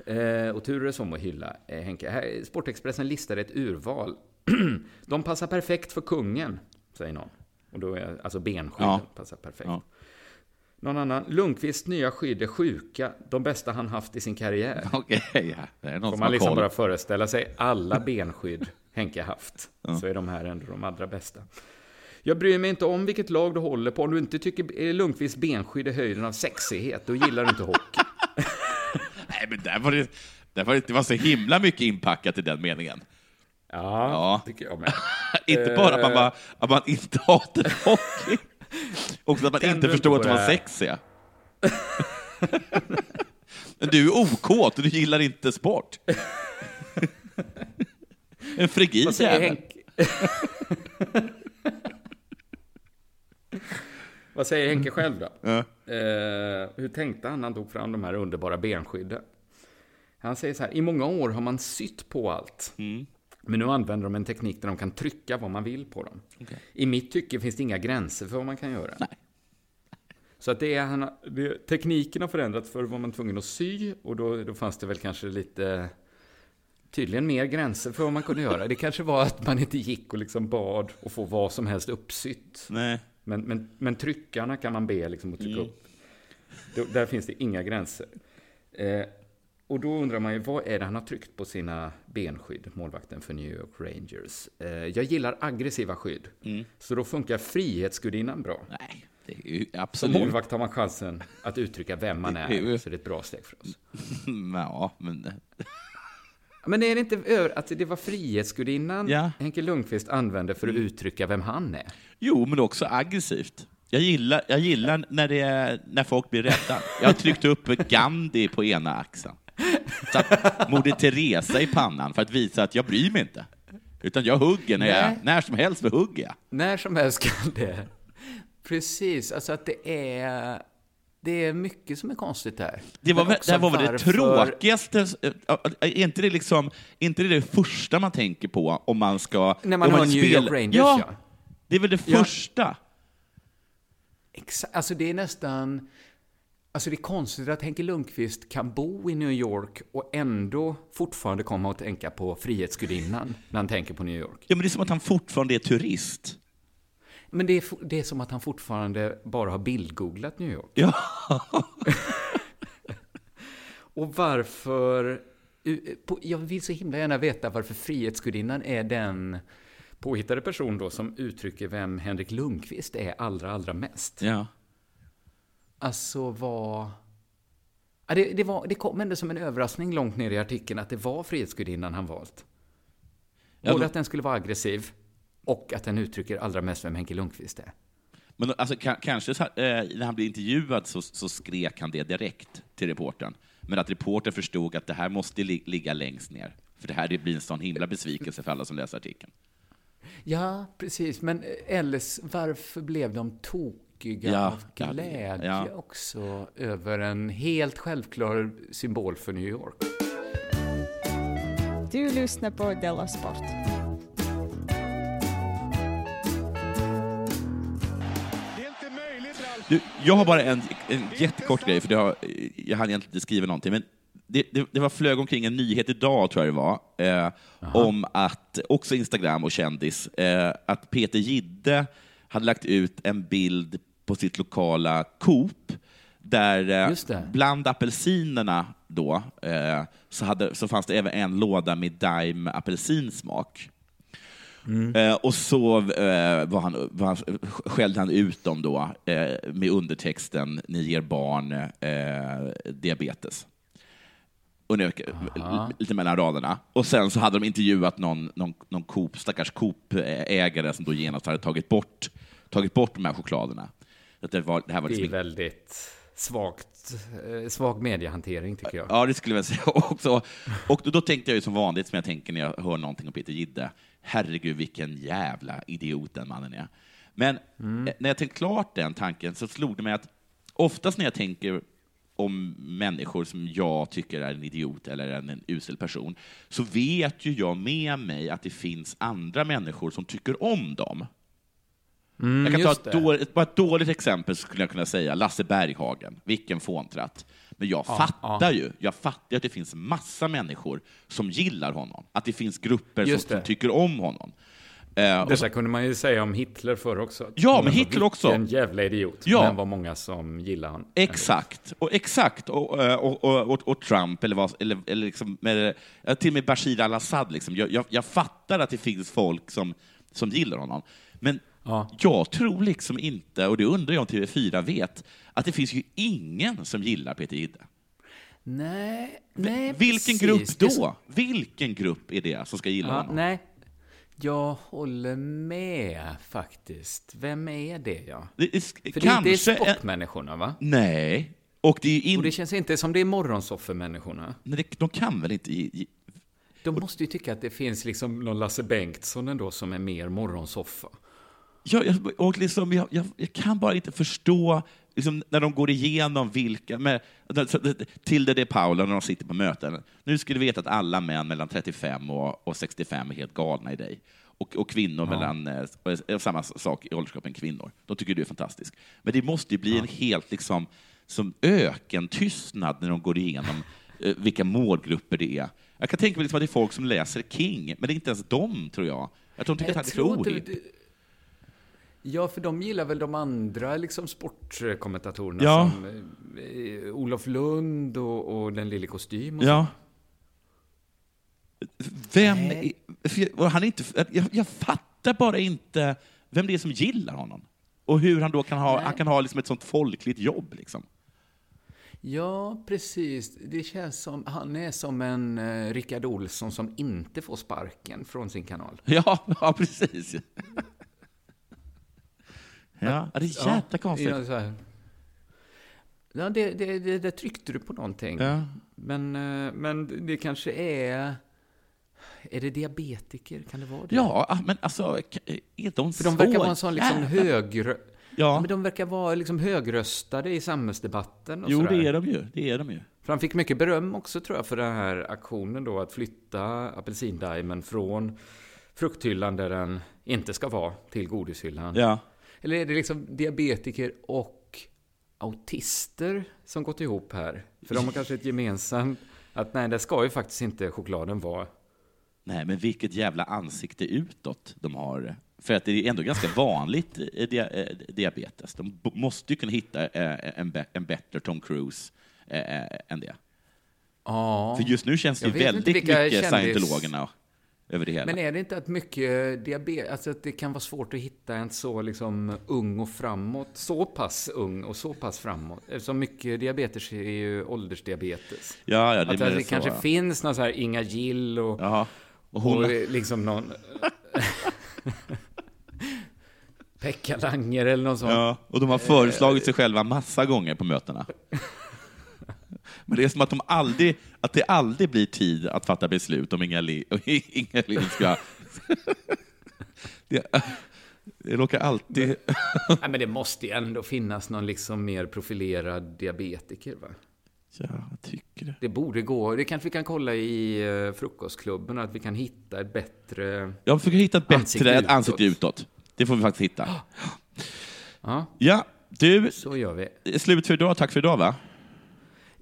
D: Eh, och turades om att hylla eh, Henke. Här, Sportexpressen listade ett urval. <clears throat> de passar perfekt för kungen. säger någon. Och då är alltså benskydden
C: Ja.
D: passar perfekt.
C: Ja.
D: Någon annan, Lundqvists nya skydd är sjuka, de bästa han haft i sin karriär. <laughs>
C: Okej, ja. det är någon
D: Får
C: som
D: man liksom
C: koll.
D: bara föreställa sig alla benskydd Henke haft, <laughs> så är de här ändå de allra bästa. Jag bryr mig inte om vilket lag du håller på. Om du inte tycker eh, Lundqvists benskydd är höjden av sexighet, då gillar du inte hockey.
C: Var det, där var det, det var så himla mycket inpackat i den meningen.
D: Ja,
C: Ja.
D: tycker jag med. <laughs>
C: Inte bara att man, bara, att man inte hatar hockey, <laughs> också att man
D: Tänder
C: inte förstår att de var sexiga. Men du är okåt och du gillar inte sport. En frigid
D: Vad säger
C: jävel.
D: Vad säger Henke själv då?
C: Ja.
D: Eh, hur tänkte han när han tog fram de här underbara benskydden? Han säger så här, i många år har man sytt på allt.
C: Mm.
D: Men nu använder de en teknik där de kan trycka vad man vill på dem. I mitt tycke finns det inga gränser för vad man kan göra.
C: Nej.
D: Så att det är, han, det, tekniken har förändrats, förr var man tvungen att sy och då, då fanns det väl kanske lite tydligen mer gränser för vad man kunde göra. Det kanske var att man inte gick och liksom bad och få vad som helst uppsytt.
C: Nej.
D: Men, men, men tryckarna kan man be liksom att trycka upp. Då, där finns det inga gränser. Eh, och då undrar man ju, vad är det han har tryckt på sina benskydd, målvakten för New York Rangers? Eh, jag gillar aggressiva skydd, så då funkar Frihetsgudinnan bra.
C: Nej, det är ju
D: Som
C: absolut...
D: målvakt har man chansen att uttrycka vem man
C: Det är ju-
D: är, så det är ett bra steg för oss. <laughs>
C: Ja, men...
D: Men är det inte över att det var Frihetsgudinnan
C: Ja.
D: Henke Lundqvist använde för att uttrycka vem han är?
C: Jo, men också aggressivt. Jag gillar, jag gillar när, det är, när folk blir rädda. Jag har tryckt upp Gandhi på ena axeln. Satt Moder Teresa i pannan för att visa att jag bryr mig inte. Utan jag hugger när, jag, när som helst så hugger jag.
D: När som helst kan det. Precis, alltså att det är... Det är mycket som är konstigt där.
C: Det var, det här var väl det tråkigaste... Är inte det, liksom, inte det det första man tänker på om man ska...
D: När man hör New
C: spelar-
D: York Rangers,
C: ja.
D: ja.
C: Det är väl det
D: Ja.
C: första.
D: Exa- Alltså det är nästan... Alltså det är konstigt att Henke Lundqvist kan bo i New York och ändå fortfarande komma att tänka på Frihetsgudinnan när han tänker på New York.
C: Ja, men det är som att han fortfarande är turist.
D: Men det är, det är som att han fortfarande bara har bildgooglat New York.
C: Ja. <laughs>
D: Och varför... Jag vill så himla gärna veta varför Frihetsgudinnan är den påhittade person då som uttrycker vem Henrik Lundqvist är allra, allra mest.
C: ja.
D: Alltså vad... Ja, det, det, var, det kom ändå som en överraskning långt ner i artikeln att det var Frihetsgudinnan han valt.
C: Ja,
D: Både
C: då-
D: att den skulle vara aggressiv och att den uttrycker allra mest vem Henke Lundqvist är.
C: Men alltså, ka- kanske eh, när han blev intervjuad så, så skrek han det direkt till reportern. Men att reportern förstod att det här måste li- ligga längst ner. För det här det blir en sån himla besvikelse för alla som läser artikeln.
D: Ja, precis. Men eh, Ellis, varför blev de tokiga
C: Ja,
D: av
C: ja,
D: glädje
C: ja.
D: också över en helt självklar symbol för New York?
B: Du lyssnar på Della Sport.
C: Du, jag har bara en, en jättekort grej, för det har, jag hann egentligen inte skriva någonting. Men det, det, det var flög omkring en nyhet idag, tror jag det var, eh, om att, också Instagram och kändis, eh, att Peter Gidde hade lagt ut en bild på sitt lokala Coop, där eh, bland apelsinerna då, eh, så, hade, så fanns det även en låda med Daim apelsinsmak. Eh, och så var han, var han, skällde han ut dem då med undertexten ”Ni ger barn eh, diabetes”. Och nu, lite mellan raderna. Och sen så hade de intervjuat någon, någon, någon Coop, stackars Coop-ägare som då genast hade tagit bort, tagit bort de här chokladerna. Att det, var, det här var
D: Det
C: liksom
D: är väldigt svagt, eh, svag mediehantering tycker jag.
C: Ja, det skulle jag säga <laughs> också. Och då, då tänkte jag ju som vanligt, som jag tänker när jag hör någonting om Peter Gidde, herregud vilken jävla idiot den mannen är. Men eh, när jag tänkte klart den tanken så slog det mig att oftast när jag tänker om människor som jag tycker är en idiot eller en, en usel person, så vet ju jag med mig att det finns andra människor som tycker om dem. Jag kan ta ett,
D: det.
C: dåligt, bara ett dåligt exempel skulle jag kunna säga, Lasse Berghagen, vilken fåntratt. Men jag fattar ju, jag fattar att det finns massa människor som gillar honom, att det finns grupper som, som tycker om honom. Eh, så,
D: Detta kunde man ju säga om Hitler förr också.
C: Ja, men Hitler också.
D: En jävla idiot.
C: Ja.
D: Men var många som gillade honom.
C: Exakt, och exakt, och, eh, och, och, och, och Trump, eller, vad, eller, eller liksom, med, ja, till och med Bashir al-Assad. Liksom. Jag, jag, jag fattar att det finns folk som, som gillar honom, men
D: Ja.
C: jag tror liksom inte, och det undrar jag om TV4 vet, att det finns ju ingen som gillar Peter Jihde.
D: Nej, nej
C: Vilken
D: precis.
C: grupp då?
D: så-
C: Vilken grupp är det som ska gilla
D: Ja,
C: honom?
D: nej. Jag håller med faktiskt. Vem är det ja?
C: Det är,
D: För det,
C: kanske
D: det är
C: en-
D: sportmänniskorna va?
C: Nej. Och det är
D: Och
C: in,
D: det känns inte som det är morgonsoffermänniskorna.
C: nej, det, de kan väl inte...
D: De måste ju tycka att det finns liksom någon Lasse Bengtsson ändå som är mer morgonsoffa.
C: Jag, jag, och liksom, jag, jag, jag kan bara inte förstå liksom, när de går igenom vilka... Med, Tilde de Paula när de sitter på möten. Nu ska du veta att alla män mellan 35 och, och 65 är helt galna i dig. Och, och kvinnor mellan... eh, och Samma sak i åldersgruppen kvinnor. De tycker du är fantastisk. Men det måste ju bli en helt liksom, som ökentystnad när de går igenom eh, vilka målgrupper det är. Jag kan tänka mig liksom att det är folk som läser King, men det är inte ens dem, tror jag. Jag tror de tycker att han är
D: inte- Ja, för de gillar väl de andra liksom, sportkommentatorerna
C: Ja.
D: som eh, Olof Lund och, och den lille kostym och
C: Ja. Vem är, jag- han är inte, jag, jag fattar bara inte vem det är som gillar honom. Och hur han då kan ha,
D: Nej.
C: han kan ha liksom ett sånt folkligt jobb. Liksom.
D: Ja, precis. Det känns som, han är som en eh, Rickard Olsson som inte får sparken från sin kanal. <laughs>
C: Ja, ja precis. Ja, det är jäkla konstigt.
D: Ja, så här. ja det, det, det, det tryckte du på någonting.
C: Ja.
D: Men, eh, men det kanske är... Är det diabetiker? Kan det vara det?
C: Ja, ah, men alltså, är de
D: För de verkar vara en sån liksom
C: jävla-
D: högre...
C: Ja,
D: Men de verkar vara liksom högröstade i samhällsdebatten och
C: jo
D: sådär.
C: det är de ju. Det är de ju.
D: För han fick mycket beröm också tror jag för den här aktionen då att flytta apelsindimen från frukthyllan där den inte ska vara till godishyllan.
C: Ja.
D: Eller är det liksom diabetiker och autister som gått ihop här? För de har kanske ett gemensamt att nej, det ska ju faktiskt inte chokladen vara.
C: Nej, men vilket jävla ansikte utåt de har. För att det är ändå ganska vanligt eh, dia, diabetes. De måste ju kunna hitta eh, en, en bättre Tom Cruise eh, än det.
D: Ja.
C: För just nu känns det väldigt mycket
D: kändis-
C: scientologerna över det hela.
D: Men är det inte att mycket diabetes, alltså att det kan vara svårt att hitta en så liksom ung och framåt, så pass ung och så pass framåt? Eftersom mycket diabetes är ju åldersdiabetes.
C: ja, ja, det,
D: att det,
C: mer så,
D: kanske
C: ja.
D: finns någon så här Inga Gill och,
C: Jaha. Och
D: och
C: hon,
D: liksom någon... <laughs> Pekka Langer eller någon sån.
C: ja, och de har föreslagit sig själva massa gånger på mötena. <laughs> Men det är som att, de aldrig, att det aldrig blir tid att fatta beslut om Inga Lill <laughs> ska... det, det råkar alltid... <laughs>
D: Nej, men det måste ju ändå finnas någon liksom mer profilerad diabetiker, va?
C: Ja, jag tycker det.
D: Det borde gå. Det kanske vi kan kolla i uh, frukostklubben, att vi kan hitta ett bättre...
C: Jag försöker hitta ett bättre
D: ansikte, utåt.
C: ansikte utåt. Det får vi faktiskt hitta. <gasps>
D: Ja,
C: Ja, du,
D: så gör vi.
C: slut för idag. Tack för idag, va?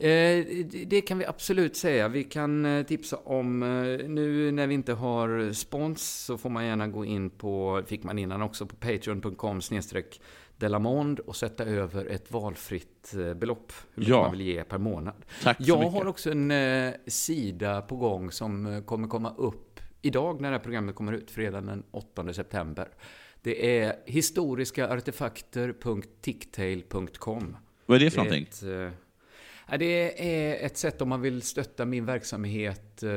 D: Eh, det- kan vi absolut säga. Vi kan eh, tipsa om, eh, nu när vi inte har spons så får man gärna gå in på, fick man innan också, på patreon.com snedstreck Delamond och sätta över ett valfritt belopp. Hur mycket
C: Ja.
D: man vill ge per månad.
C: Tack
D: Jag
C: mycket.
D: har också en sida på gång som kommer komma upp idag när det här programmet kommer ut, fredag den 8 september. Det är historiskaartefakter.ticktail.com.
C: Vad är det för någonting?
D: Ett, det är ett sätt om man vill stötta min verksamhet eh,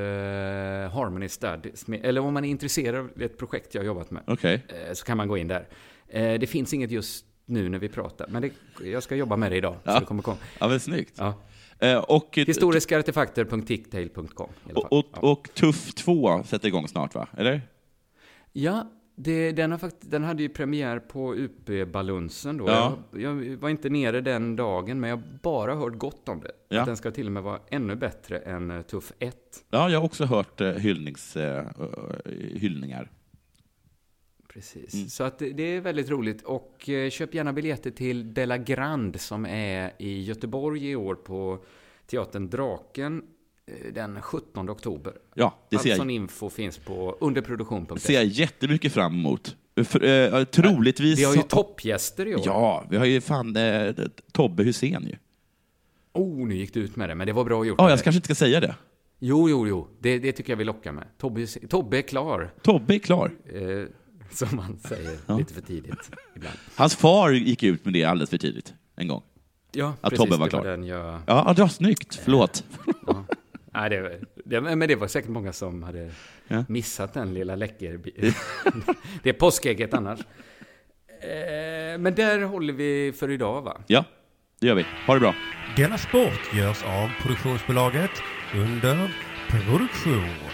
D: Harmony Studies. Eller om man är intresserad av ett projekt jag har jobbat med.
C: Okej.
D: eh, så kan man gå in där. Eh, det finns inget just nu när vi pratar. Men det, jag ska jobba med det idag.
C: Ja.
D: Så det kommer komma.
C: Ja, men snyggt.
D: Ja.
C: Eh, och,
D: Historiskaartefakter.ticktail.com i alla
C: och, och,
D: Ja.
C: och Tuff 2 sätter igång snart, va? Eller?
D: Ja, det, den, har fakt- den hade ju premiär på UP-balunsen då.
C: Ja.
D: Jag, jag var inte nere den dagen, men jag har bara hört gott om det.
C: Ja.
D: Att den ska till och med vara ännu bättre än eh, Tuff 1.
C: Ja, jag har också hört eh, hyllnings, eh, hyllningar.
D: Precis.
C: Mm.
D: Så att det, är väldigt roligt. Och eh, köp gärna biljetter till Della Grand som är i Göteborg i år på Teatern Draken. Eh, den 17 oktober.
C: Ja, det
D: Allt
C: ser
D: sån
C: jag,
D: info finns på underproduktion.se.
C: ser jag jättemycket fram emot. För, eh, troligtvis...
D: Vi har ju toppgäster i år.
C: Ja, vi har ju fan eh, Tobbe Hussein ju.
D: Oh, nu gick du ut med det, men det var bra gjort.
C: Ja, jag kanske inte ska säga det.
D: Jo, jo, jo. Det, det tycker jag vi lockar med. Tobbe, Tobbe är klar,
C: Tobbe är klar.
D: eh, som man säger lite för tidigt ibland.
C: Hans far gick ut med det alldeles för tidigt en gång.
D: Ja,
C: Att
D: precis.
C: Tobbe var
D: det
C: klar.
D: den jag...
C: Ja, ja snyggt. Förlåt.
D: Ja. Nej, det, det, men det var säkert många som hade
C: Ja.
D: missat den lilla läcker... <laughs> det är påskägget annars. Eh, men där håller vi för idag, va?
C: Ja, det gör vi. Ha det bra.
A: Della Sport görs av produktionsbolaget under produktion.